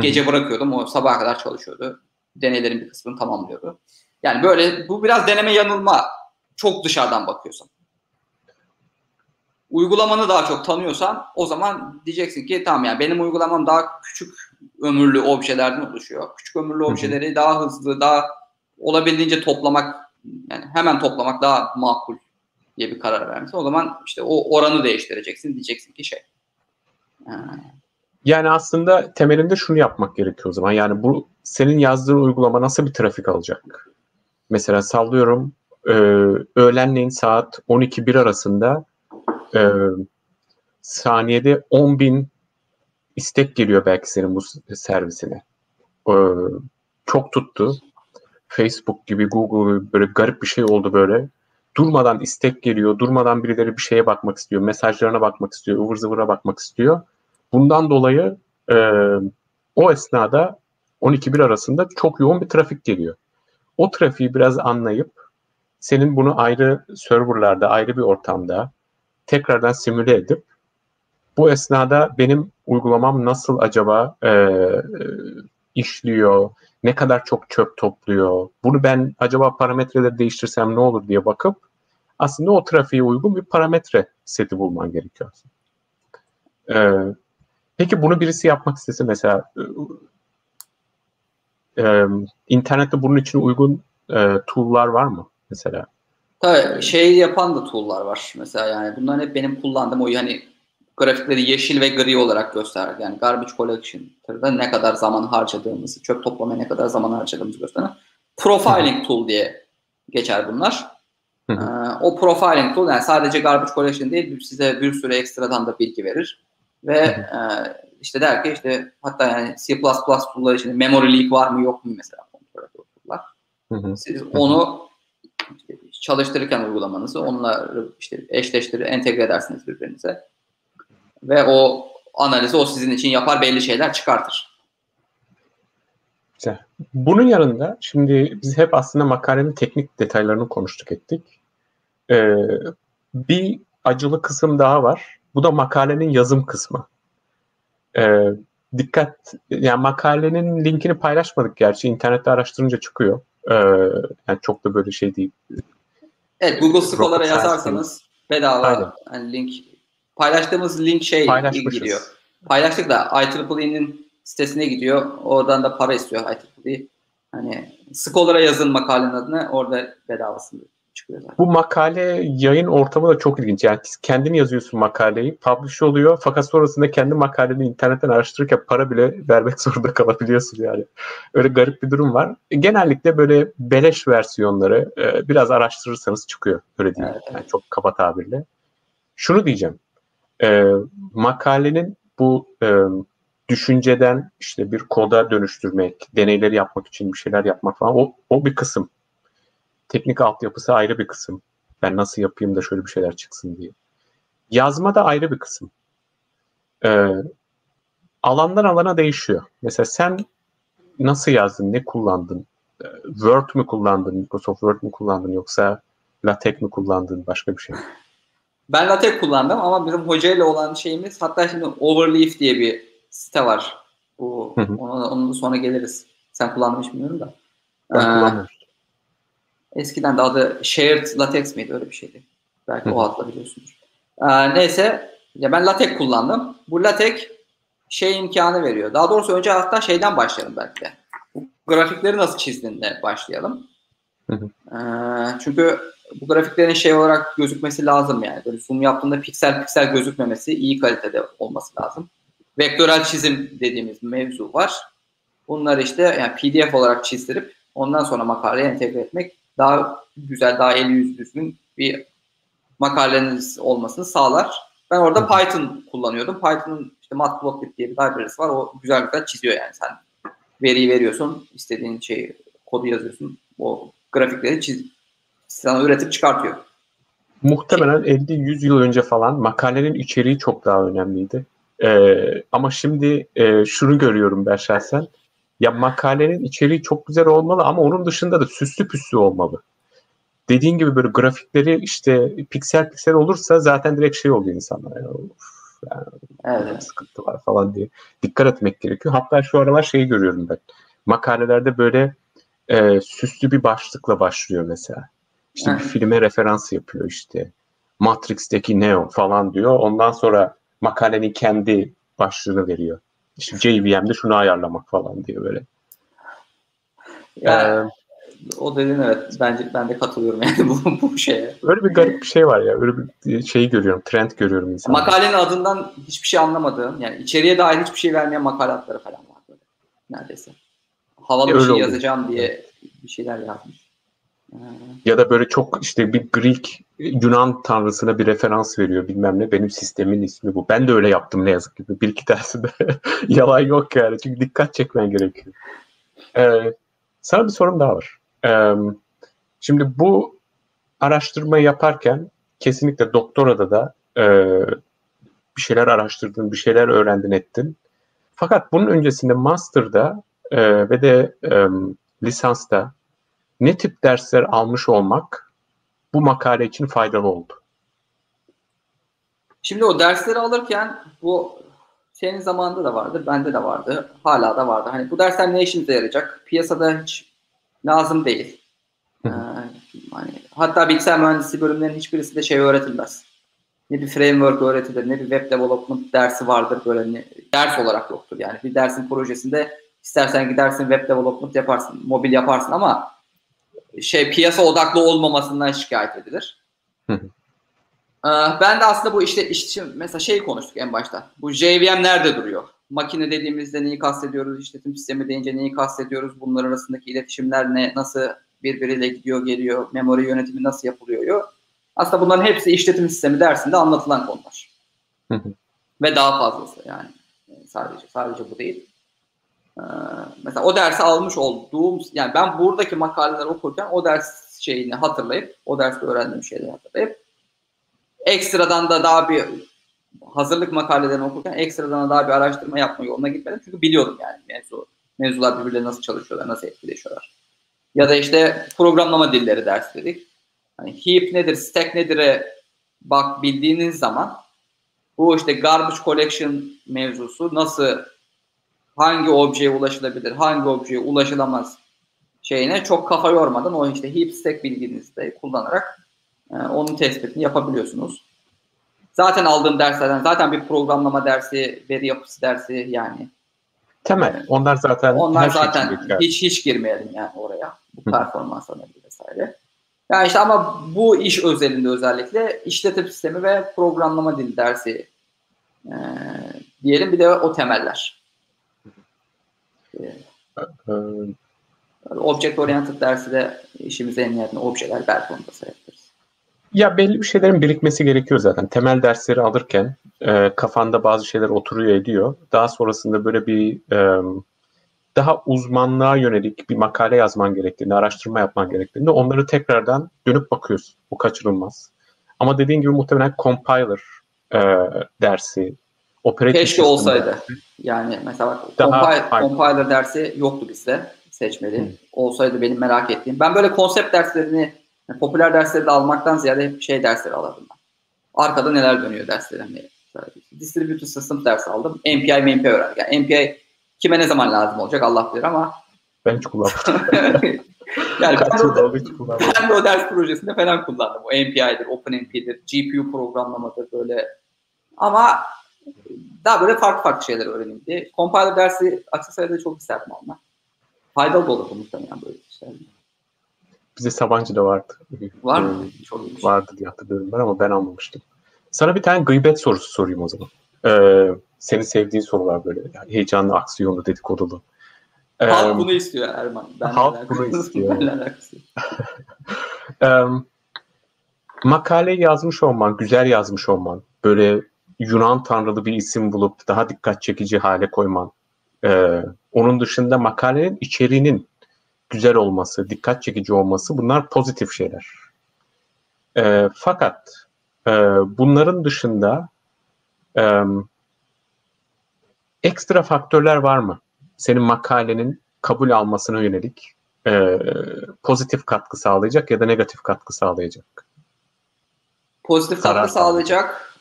Gece bırakıyordum, o sabaha kadar çalışıyordu. Deneylerin bir kısmını tamamlıyordu. Yani böyle bu biraz deneme yanılma. Çok dışarıdan bakıyorsan. Uygulamanı daha çok tanıyorsan o zaman diyeceksin ki tamam yani benim uygulamam daha küçük ömürlü objelerden oluşuyor. Küçük ömürlü objeleri daha hızlı, daha olabildiğince toplamak yani hemen toplamak daha makul diye bir karar vermişsin. O zaman işte o oranı değiştireceksin. Diyeceksin ki şey. Yani aslında temelinde şunu yapmak gerekiyor o zaman. Yani bu senin yazdığın uygulama nasıl bir trafik alacak? mesela sallıyorum öğlenleyin saat 12-1 arasında e, saniyede 10 bin istek geliyor belki senin bu servisine. E, çok tuttu. Facebook gibi, Google gibi böyle garip bir şey oldu böyle. Durmadan istek geliyor, durmadan birileri bir şeye bakmak istiyor, mesajlarına bakmak istiyor, ıvır zıvıra bakmak istiyor. Bundan dolayı e, o esnada 12-1 arasında çok yoğun bir trafik geliyor o trafiği biraz anlayıp senin bunu ayrı serverlarda, ayrı bir ortamda tekrardan simüle edip bu esnada benim uygulamam nasıl acaba e, işliyor, ne kadar çok çöp topluyor, bunu ben acaba parametreleri değiştirsem ne olur diye bakıp aslında o trafiğe uygun bir parametre seti bulman gerekiyor. Ee, peki bunu birisi yapmak istese mesela e, internette bunun için uygun e, tool'lar var mı mesela? Tabii şey yapan da tool'lar var mesela yani bunların hep benim kullandığım o yani grafikleri yeşil ve gri olarak gösterir. Yani garbage collection'da ne kadar zaman harcadığımızı, çöp toplamaya ne kadar zaman harcadığımızı gösteren profiling tool diye geçer bunlar. Ee, o profiling tool yani sadece garbage collection değil size bir sürü ekstradan da bilgi verir. Ve e, işte der ki işte hatta yani C++ tool'lar için memory leak var mı yok mu mesela kontrol ediyorlar. Siz onu işte çalıştırırken uygulamanızı onunla işte eşleştirir, entegre edersiniz birbirinize. Ve o analizi o sizin için yapar, belli şeyler çıkartır. Güzel. Bunun yanında şimdi biz hep aslında makalenin teknik detaylarını konuştuk ettik. Ee, bir acılı kısım daha var. Bu da makalenin yazım kısmı. E, dikkat, yani makalenin linkini paylaşmadık gerçi. internette araştırınca çıkıyor. E, yani çok da böyle şey değil. Evet Google Scholar'a yazarsanız bedava yani link paylaştığımız link şey gidiyor. Paylaştık da IEEE'nin sitesine gidiyor. Oradan da para istiyor IEEE. Hani Scholar'a yazın makalenin adını orada bedavasını çıkıyor zaten. Bu makale yayın ortamı da çok ilginç. Yani kendin yazıyorsun makaleyi, publish oluyor fakat sonrasında kendi makaleni internetten araştırırken para bile vermek zorunda kalabiliyorsun yani. Öyle garip bir durum var. Genellikle böyle beleş versiyonları e, biraz araştırırsanız çıkıyor. Öyle. Evet, evet. Yani çok kaba tabirle. Şunu diyeceğim. E, makalenin bu e, düşünceden işte bir koda dönüştürmek, deneyleri yapmak için bir şeyler yapmak falan o, o bir kısım. Teknik altyapısı ayrı bir kısım. Ben nasıl yapayım da şöyle bir şeyler çıksın diye. Yazma da ayrı bir kısım. Ee, alandan alana değişiyor. Mesela sen nasıl yazdın, ne kullandın? Ee, Word mü kullandın, Microsoft Word mu kullandın yoksa LaTeX mi kullandın, başka bir şey mi? Ben LaTeX kullandım ama bizim hocayla olan şeyimiz hatta şimdi Overleaf diye bir site var. Bu. Ona, onun sonra geliriz. Sen kullanmış bilmiyorum da. Ben ee, Eskiden de adı Shared Latex miydi öyle bir şeydi. Belki o adla biliyorsunuz. Ee, neyse ya ben latex kullandım. Bu latex şey imkanı veriyor. Daha doğrusu önce hatta şeyden başlayalım belki de. Bu grafikleri nasıl çizdiğinde başlayalım. Hı hı. Ee, çünkü bu grafiklerin şey olarak gözükmesi lazım yani. Böyle zoom yaptığında piksel piksel gözükmemesi, iyi kalitede olması lazım. Vektörel çizim dediğimiz mevzu var. Bunları işte yani PDF olarak çizdirip ondan sonra makaleye entegre etmek daha güzel, daha eli yüz düzgün bir makaleniz olmasını sağlar. Ben orada Python kullanıyordum. Python'ın işte Matplotlib diye bir library'si var. O güzel güzel çiziyor yani sen. Veriyi veriyorsun, istediğin şeyi, kodu yazıyorsun. O grafikleri çiz, sana üretip çıkartıyor. Muhtemelen 50-100 yıl önce falan makalenin içeriği çok daha önemliydi. Ee, ama şimdi e, şunu görüyorum ben şahsen. Ya makalenin içeriği çok güzel olmalı ama onun dışında da süslü püslü olmalı. Dediğin gibi böyle grafikleri işte piksel piksel olursa zaten direkt şey oluyor insanlar. Yani, of, yani evet. sıkıntı var falan diye dikkat etmek gerekiyor. Hatta şu aralar şeyi görüyorum ben. Makalelerde böyle e, süslü bir başlıkla başlıyor mesela. İşte bir filme referans yapıyor işte. Matrix'teki Neo falan diyor. Ondan sonra makalenin kendi başlığını veriyor. İşte JVM'de şunu ayarlamak falan diye böyle. Yani, ee, o dediğin evet bence ben de katılıyorum yani bu, bu şeye. Öyle bir garip bir şey var ya. Öyle bir şeyi görüyorum. Trend görüyorum insanlar. Makalenin adından hiçbir şey anlamadığım yani içeriye dair hiçbir şey vermeyen makalatları falan var böyle. Neredeyse. Havalı e, bir şey oluyor. yazacağım diye bir şeyler yazmış. Ya da böyle çok işte bir Greek Yunan tanrısına bir referans veriyor bilmem ne. Benim sistemin ismi bu. Ben de öyle yaptım ne yazık ki. Bir iki dersinde yalan yok yani. Çünkü dikkat çekmen gerekiyor. Ee, sana bir sorum daha var. Ee, şimdi bu araştırma yaparken kesinlikle doktorada da e, bir şeyler araştırdın, bir şeyler öğrendin ettin. Fakat bunun öncesinde master'da e, ve de e, lisansta ne tip dersler almış olmak bu makale için faydalı oldu? Şimdi o dersleri alırken bu senin zamanında da vardı, bende de vardı, hala da vardı. Hani bu dersler ne işimize yarayacak? Piyasada hiç lazım değil. Ee, hani, hatta bilgisayar mühendisliği bölümlerinin hiçbirisi de şey öğretilmez. Ne bir framework öğretilir, ne bir web development dersi vardır böyle ne, ders olarak yoktur. Yani bir dersin projesinde istersen gidersin web development yaparsın, mobil yaparsın ama şey piyasa odaklı olmamasından şikayet edilir. Ee, Ben de aslında bu işte, işte mesela şey konuştuk en başta. Bu JVM nerede duruyor? Makine dediğimizde neyi kastediyoruz? İşletim sistemi deyince neyi kastediyoruz? Bunlar arasındaki iletişimler ne? Nasıl birbiriyle gidiyor geliyor? Memori yönetimi nasıl yapılıyor? Aslında bunların hepsi işletim sistemi dersinde anlatılan konular. Ve daha fazlası yani. Sadece sadece bu değil. Ee, mesela o dersi almış olduğum, yani ben buradaki makaleleri okurken o ders şeyini hatırlayıp, o derste öğrendiğim şeyleri hatırlayıp, ekstradan da daha bir hazırlık makalelerini okurken ekstradan da daha bir araştırma yapma yoluna gitmedim. Çünkü biliyordum yani mevzu, mevzular birbirleri nasıl çalışıyorlar, nasıl etkileşiyorlar. Ya da işte programlama dilleri ders dedik. Hani heap nedir, stack nedir'e bak bildiğiniz zaman bu işte garbage collection mevzusu nasıl hangi objeye ulaşılabilir, hangi objeye ulaşılamaz şeyine çok kafa yormadan o işte heap stack bilginizi de kullanarak e, onun tespitini yapabiliyorsunuz. Zaten aldığım derslerden zaten bir programlama dersi, veri yapısı dersi yani Temel. Onlar zaten onlar şey zaten şey hiç hiç girmeyelim yani oraya. Bu performans analizi vesaire. Yani işte ama bu iş özelinde özellikle işletim sistemi ve programlama dili dersi e, diyelim bir de o temeller. E, Object Oriented dersi de işimize en nihayetinde objeler belki onu da sayabiliriz. Ya belli bir şeylerin birikmesi gerekiyor zaten. Temel dersleri alırken e, kafanda bazı şeyler oturuyor ediyor. Daha sonrasında böyle bir e, daha uzmanlığa yönelik bir makale yazman gerektiğinde, araştırma yapman gerektiğinde onları tekrardan dönüp bakıyorsun. Bu kaçırılmaz. Ama dediğin gibi muhtemelen compiler e, dersi, operating Keşke olsaydı. Dersi, yani mesela bak, compile, compiler dersi yoktu bizde seçmeli. Hmm. Olsaydı benim merak ettiğim. Ben böyle konsept derslerini, yani popüler dersleri de almaktan ziyade hep şey dersleri alırdım ben. Arkada neler dönüyor derslerim. Distributed System dersi aldım. MPI, MPI öğrendim. Yani MPI Kime ne zaman lazım olacak Allah bilir ama. Ben hiç kullanmadım. yani ben, o, ben de o ders projesinde falan kullandım. O MPI'dir, OpenMP'dir, GPU programlamadır böyle. Ama daha böyle farklı farklı şeyler öğreneyim diye. Compiler dersi Aksesaray'da çok isterdim almak. Faydalı da olurdu muhtemelen böyle işler. Bize Sabancı da vardı. Var mı? Ee, çok iyiymiş. Vardı diye hatırlıyorum ben ama ben almamıştım. Sana bir tane gıybet sorusu sorayım o zaman. Ee, seni sevdiğin sorular böyle yani heyecanlı, aksiyonlu, dedikodulu. Halk um, bunu istiyor Erman. Ben halk bunu istiyor. um, makale yazmış olman, güzel yazmış olman, böyle Yunan tanrılı bir isim bulup daha dikkat çekici hale koyman, e, onun dışında makalenin içeriğinin güzel olması, dikkat çekici olması bunlar pozitif şeyler. E, fakat e, bunların dışında e, ekstra faktörler var mı? Senin makalenin kabul almasına yönelik e, pozitif katkı sağlayacak ya da negatif katkı sağlayacak? Pozitif Zarar katkı sağlayacak.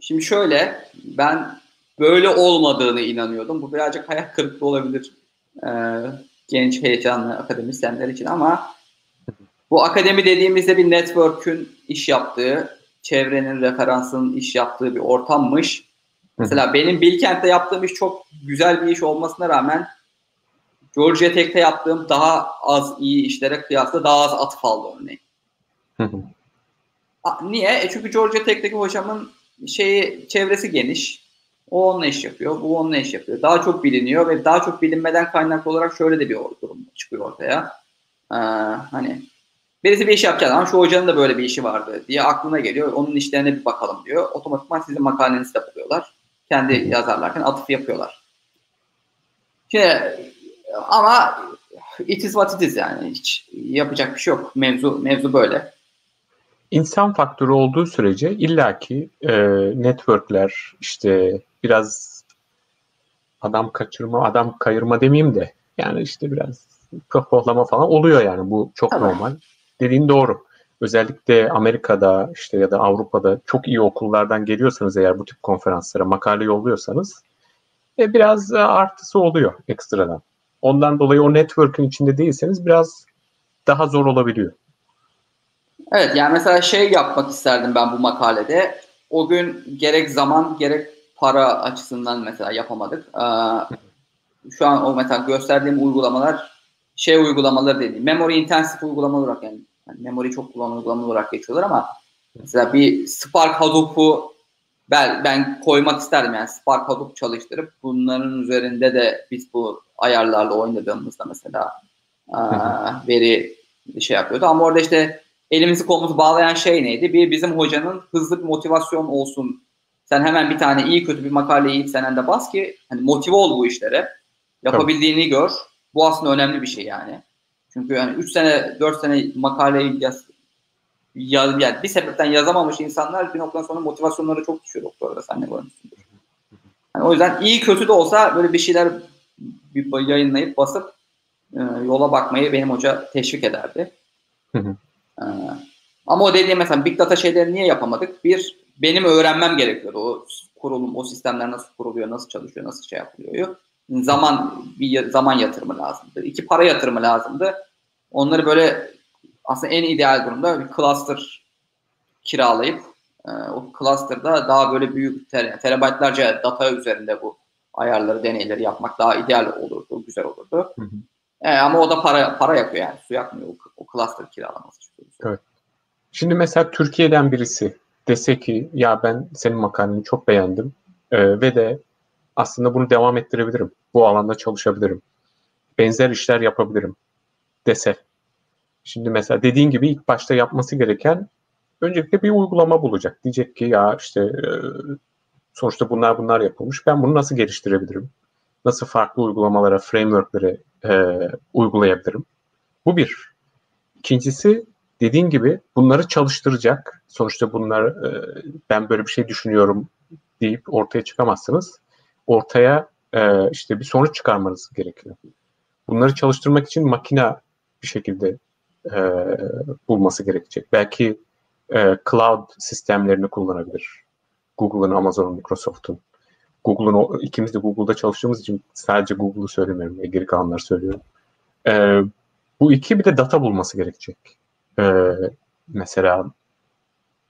Şimdi şöyle, ben böyle olmadığını inanıyordum. Bu birazcık hayal kırıklığı olabilir e, genç heyecanlı akademisyenler için ama bu akademi dediğimizde bir network'ün iş yaptığı, çevrenin, referansının iş yaptığı bir ortammış. Mesela benim Bilkent'te yaptığım iş çok güzel bir iş olmasına rağmen Georgia Tech'te yaptığım daha az iyi işlere kıyasla daha az atıf aldı örneğin. Niye? E çünkü Georgia Tech'teki hocamın şeyi çevresi geniş. O onunla iş yapıyor, bu onunla iş yapıyor. Daha çok biliniyor ve daha çok bilinmeden kaynaklı olarak şöyle de bir durum çıkıyor ortaya. Ee, hani birisi bir iş yapacak ama şu hocanın da böyle bir işi vardı diye aklına geliyor. Onun işlerine bir bakalım diyor. Otomatikman sizin makalenizi de buluyorlar kendi yazarlarken atıf yapıyorlar. Şimdi ama it is what it is yani. Hiç yapacak bir şey yok. Mevzu mevzu böyle. İnsan faktörü olduğu sürece illaki e, networkler işte biraz adam kaçırma, adam kayırma demeyeyim de yani işte biraz pohpohlama falan oluyor yani. Bu çok Tabii. normal. Dediğin doğru özellikle Amerika'da işte ya da Avrupa'da çok iyi okullardan geliyorsanız eğer bu tip konferanslara makale yolluyorsanız e, biraz artısı oluyor ekstradan. Ondan dolayı o network'ün içinde değilseniz biraz daha zor olabiliyor. Evet yani mesela şey yapmak isterdim ben bu makalede. O gün gerek zaman gerek para açısından mesela yapamadık. Ee, şu an o mesela gösterdiğim uygulamalar şey uygulamaları değil. Memory intensive uygulamalar olarak yani yani memory çok kullanılan uygulama olarak geçiyorlar ama mesela bir Spark Hadoop'u ben, ben koymak isterdim yani Spark Hadoop çalıştırıp bunların üzerinde de biz bu ayarlarla oynadığımızda mesela aa, veri şey yapıyordu ama orada işte elimizi kolumuzu bağlayan şey neydi? Bir bizim hocanın hızlı bir motivasyon olsun. Sen hemen bir tane iyi kötü bir makale yiyip sen de bas ki hani motive ol bu işlere. Yapabildiğini gör. Bu aslında önemli bir şey yani. Çünkü yani 3 sene 4 sene makaleyi yaz, yaz, yani bir sebepten yazamamış insanlar bir noktadan sonra motivasyonları çok düşüyor doktorda sen ne görmüşsündür. Yani o yüzden iyi kötü de olsa böyle bir şeyler bir yayınlayıp basıp e, yola bakmayı benim hoca teşvik ederdi. Hı hı. E, ama o dediğim mesela Big Data şeyleri niye yapamadık? Bir, benim öğrenmem gerekiyordu. O kurulum, o sistemler nasıl kuruluyor, nasıl çalışıyor, nasıl şey yapılıyor zaman bir zaman yatırımı lazımdı. İki para yatırımı lazımdı. Onları böyle aslında en ideal durumda bir cluster kiralayıp e, o cluster'da daha böyle büyük ter, terabaytlarca data üzerinde bu ayarları, deneyleri yapmak daha ideal olurdu, güzel olurdu. Hı hı. E, ama o da para para yakıyor yani. Su yakmıyor o, o cluster kiralaması. Evet. Şimdi mesela Türkiye'den birisi dese ki ya ben senin makaleni çok beğendim e, ve de aslında bunu devam ettirebilirim. Bu alanda çalışabilirim. Benzer işler yapabilirim dese. Şimdi mesela dediğin gibi ilk başta yapması gereken öncelikle bir uygulama bulacak. Diyecek ki ya işte e, sonuçta bunlar bunlar yapılmış. Ben bunu nasıl geliştirebilirim? Nasıl farklı uygulamalara, frameworklere e, uygulayabilirim? Bu bir. İkincisi dediğin gibi bunları çalıştıracak. Sonuçta bunlar e, ben böyle bir şey düşünüyorum deyip ortaya çıkamazsınız. Ortaya e, işte bir sonuç çıkarmanız gerekiyor. Bunları çalıştırmak için makine bir şekilde e, bulması gerekecek. Belki cloud sistemlerini kullanabilir. Google'ın, Amazon'un, Microsoft'un. Google'un, ikimiz de Google'da çalıştığımız için sadece Google'u söylemiyorum. Geri kalanları söylüyorum. Bu iki bir de data bulması gerekecek. E, mesela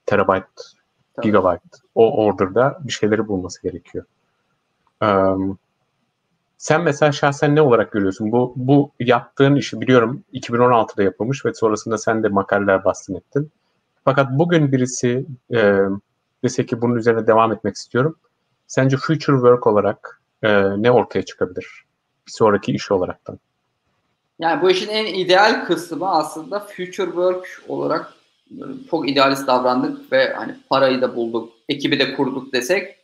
terabyte, gigabyte o order'da bir şeyleri bulması gerekiyor. Um, sen mesela şahsen ne olarak görüyorsun? Bu bu yaptığın işi biliyorum 2016'da yapılmış ve sonrasında sen de makaleler bastın ettin. Fakat bugün birisi e, dese ki bunun üzerine devam etmek istiyorum. Sence future work olarak e, ne ortaya çıkabilir? Bir sonraki iş olaraktan. Yani bu işin en ideal kısmı aslında future work olarak çok idealist davrandık ve hani parayı da bulduk, ekibi de kurduk desek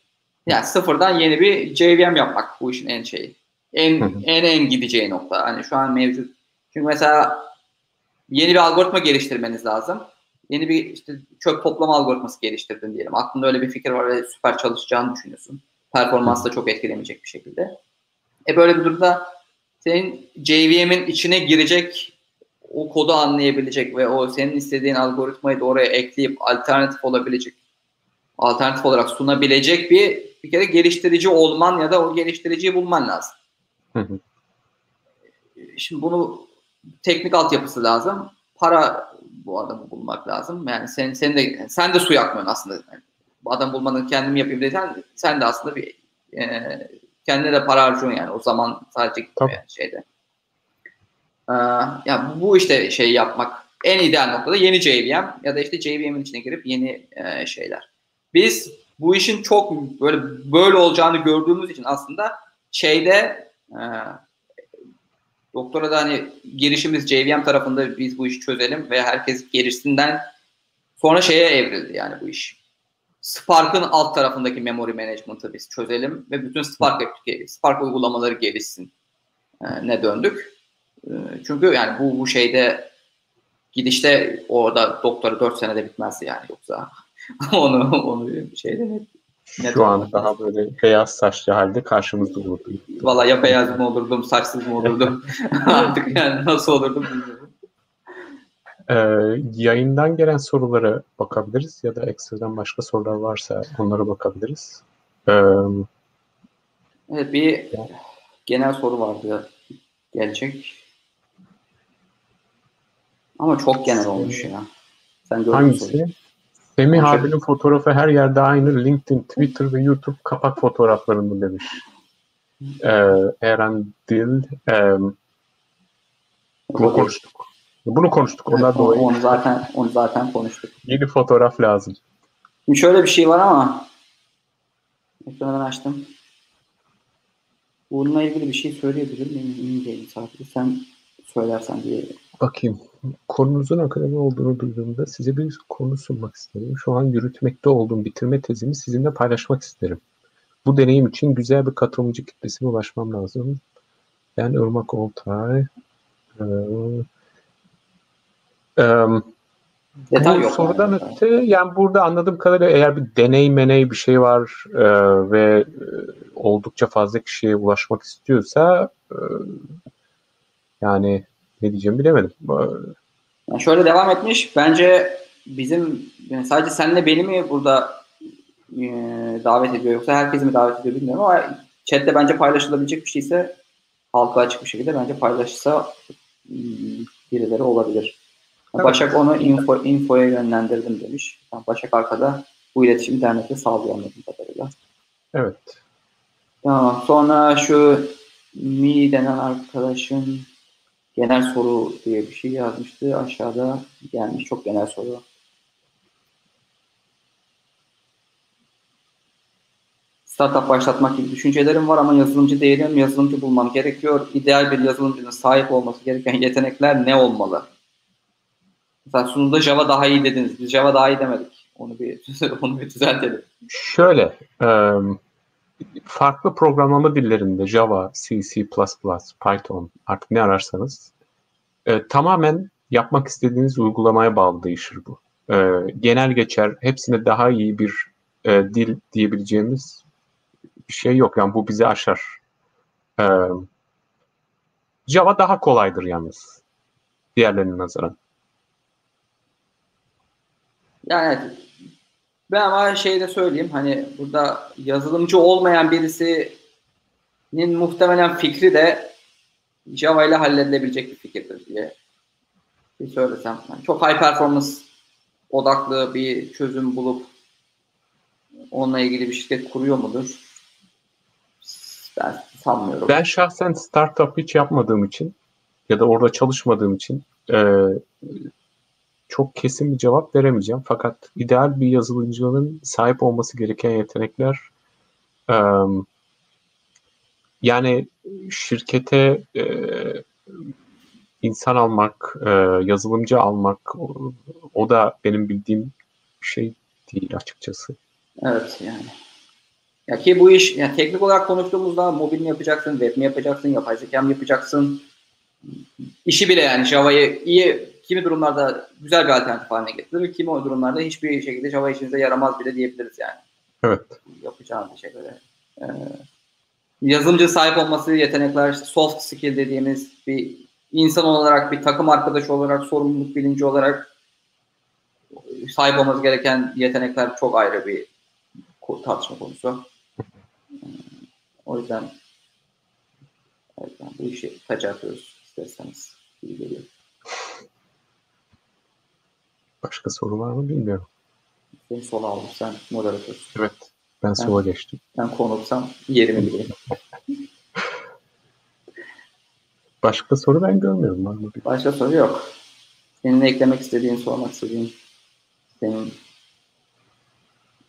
yani sıfırdan yeni bir JVM yapmak bu işin en şeyi. En en en gideceği nokta. Hani şu an mevcut. Çünkü mesela yeni bir algoritma geliştirmeniz lazım. Yeni bir işte çöp toplama algoritması geliştirdin diyelim. Aklında öyle bir fikir var ve süper çalışacağını düşünüyorsun. Performans da çok etkilemeyecek bir şekilde. E böyle bir durumda senin JVM'in içine girecek o kodu anlayabilecek ve o senin istediğin algoritmayı da oraya ekleyip alternatif olabilecek alternatif olarak sunabilecek bir bir kere geliştirici olman ya da o geliştiriciyi bulman lazım. Şimdi bunu teknik altyapısı lazım. Para bu adamı bulmak lazım. Yani sen sen de sen de su yakmıyorsun aslında. Yani bu adam bulmanın kendim yapayım desen sen de aslında bir e, kendine de para harcıyorsun yani o zaman sadece gitmiyor yani şeyde. Ee, yani bu işte şey yapmak en ideal noktada yeni JVM ya da işte JVM'in içine girip yeni e, şeyler. Biz bu işin çok böyle böyle olacağını gördüğümüz için aslında şeyde e, doktora da hani girişimiz JVM tarafında biz bu işi çözelim ve herkes gerisinden sonra şeye evrildi yani bu iş. Spark'ın alt tarafındaki memory management'ı biz çözelim ve bütün Spark Spark uygulamaları gelişsin e, ne döndük. E, çünkü yani bu bu şeyde gidişte orada doktora 4 senede bitmezdi yani yoksa onu onu şeyde net şu an daha böyle beyaz saçlı halde karşımızda olurdu. Valla ya beyaz mı olurdum, saçsız mı olurdum? Artık yani nasıl olurdum bilmiyorum. Ee, yayından gelen sorulara bakabiliriz ya da ekstradan başka sorular varsa onlara bakabiliriz. Ee, evet bir genel soru vardı gelecek. Ama çok genel olmuş ya. Sen Hangisi? Semih abinin fotoğrafı her yerde aynı. LinkedIn, Twitter ve YouTube kapak fotoğraflarında demiş. Ee, Eren Dil. E, konuştuk. Bunu konuştuk. Onlar evet, dolayı. Onu zaten onu zaten konuştuk. Yeni fotoğraf lazım. Şimdi şöyle bir şey var ama ekranı açtım. Bununla ilgili bir şey söyleyebilir miyim? Emin değilim sadece. Sen söylersen diye. Bakayım. Konunuzun akademi olduğunu duyduğumda size bir konu sunmak isterim. Şu an yürütmekte olduğum bitirme tezimi sizinle paylaşmak isterim. Bu deneyim için güzel bir katılımcı kitlesine ulaşmam lazım. Ben Irmak Oltay. Ee, um, Detay yok. Sorudan yani. öte yani burada anladığım kadarıyla eğer bir deney meney bir şey var e, ve e, oldukça fazla kişiye ulaşmak istiyorsa e, yani ne diyeceğimi bilemedim. Yani şöyle devam etmiş. Bence bizim yani sadece senle beni mi burada e, davet ediyor yoksa herkesi mi davet ediyor bilmiyorum ama chatte bence paylaşılabilecek bir şeyse halka açık bir şekilde bence paylaşırsa hmm, birileri olabilir. Evet. Başak onu info, infoya yönlendirdim demiş. Yani Başak arkada bu iletişimi internette sağlıyor anladığım kadarıyla. Evet. Tamam. Sonra şu Mi denen arkadaşın genel soru diye bir şey yazmıştı. Aşağıda gelmiş. Çok genel soru. Startup başlatmak gibi düşüncelerim var ama yazılımcı değilim. Yazılımcı bulmam gerekiyor. İdeal bir yazılımcının sahip olması gereken yetenekler ne olmalı? Mesela sunuda Java daha iyi dediniz. Biz Java daha iyi demedik. Onu bir onu bir düzeltelim. Şöyle, farklı programlama dillerinde Java, C, C++, Python artık ne ararsanız tamamen yapmak istediğiniz uygulamaya bağlı değişir bu. genel geçer, hepsine daha iyi bir dil diyebileceğimiz bir şey yok. Yani bu bizi aşar. Java daha kolaydır yalnız diğerlerinin nazaran. Yani ben ama şey de söyleyeyim hani burada yazılımcı olmayan birisinin muhtemelen fikri de Java ile halledilebilecek bir fikirdir diye bir söylesem. Yani çok high performance odaklı bir çözüm bulup onunla ilgili bir şirket kuruyor mudur? Ben sanmıyorum. Ben şahsen startup hiç yapmadığım için ya da orada çalışmadığım için e, çok kesin bir cevap veremeyeceğim. Fakat ideal bir yazılımcının sahip olması gereken yetenekler e, yani şirkete e, insan almak, e, yazılımcı almak o, o da benim bildiğim şey değil açıkçası. Evet yani. Ya ki bu iş yani teknik olarak konuştuğumuzda mobil mi yapacaksın, web mi yapacaksın, yapay zeka mı yapacaksın? İşi bile yani Java'yı iyi kimi durumlarda güzel bir alternatif haline getirir, kimi o durumlarda hiçbir şekilde Java işinize yaramaz bile diyebiliriz yani. Evet. Yapacağım bir şey böyle. Ee, yazılımcı sahip olması yetenekler, işte soft skill dediğimiz bir insan olarak, bir takım arkadaşı olarak, sorumluluk bilinci olarak sahip olması gereken yetenekler çok ayrı bir tartışma konusu. O yüzden evet, yani bu işi kaç atıyoruz isterseniz gibi geliyor. Başka soru var mı bilmiyorum. Ben sola aldım. Sen moderatörsün. Evet. Ben, ben sola geçtim. Ben konuksam yerimi bileyim. Başka soru ben görmüyorum. Var mı? Başka soru yok. Senin eklemek istediğin, sormak istediğin senin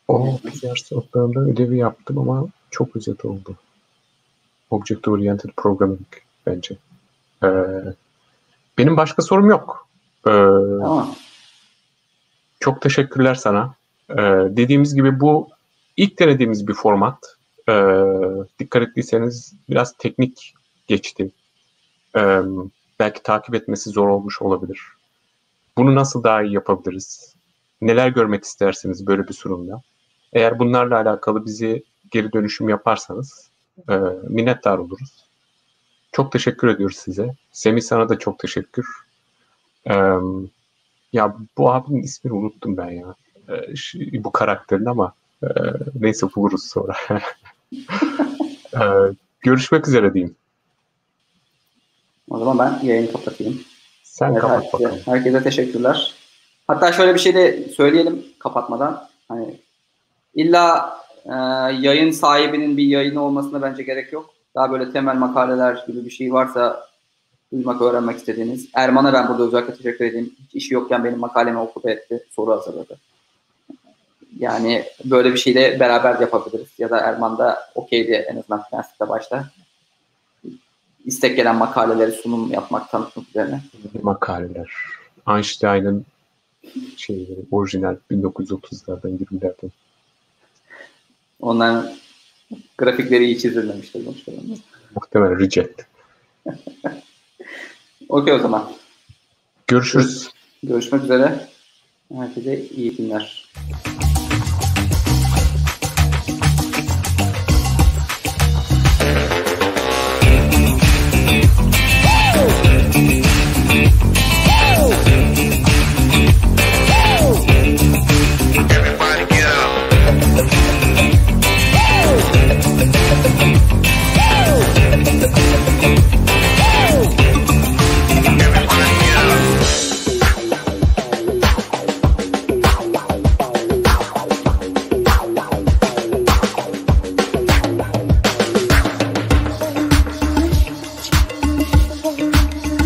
o diğer sınıflarında ödevi yaptım ama çok özet oldu. Object Oriented Programming bence. Ee, benim başka sorum yok. Ee, tamam. Çok teşekkürler sana. Ee, dediğimiz gibi bu ilk denediğimiz bir format. Ee, dikkat ettiyseniz biraz teknik geçti. Ee, belki takip etmesi zor olmuş olabilir. Bunu nasıl daha iyi yapabiliriz? Neler görmek istersiniz böyle bir sunumda? Eğer bunlarla alakalı bizi geri dönüşüm yaparsanız e, minnettar oluruz. Çok teşekkür ediyoruz size. Semih sana da çok teşekkür. E, ya bu abinin ismini unuttum ben ya. E, bu karakterin ama e, neyse buluruz sonra. e, görüşmek üzere diyeyim. O zaman ben yayını kapatayım. Sen evet, kapat herkese, bakalım. Herkese teşekkürler. Hatta şöyle bir şey de söyleyelim kapatmadan. Hani İlla e, yayın sahibinin bir yayını olmasına bence gerek yok. Daha böyle temel makaleler gibi bir şey varsa duymak, öğrenmek istediğiniz. Erman'a ben burada özellikle teşekkür edeyim. Hiç işi yokken benim makalemi okudu etti, soru hazırladı. Yani böyle bir şeyle beraber yapabiliriz. Ya da Erman da okeydi en azından prensipte başta. İstek gelen makaleleri sunum yapmak, tanıtmak üzerine. Makaleler. Einstein'ın şeyleri, orijinal 1930'lardan, 20'lerden. Onların grafikleri iyi çizilmemiştir muhtemelen. Muhtemelen reject. Okey o zaman. Görüşürüz. Görüşmek üzere. Herkese iyi günler.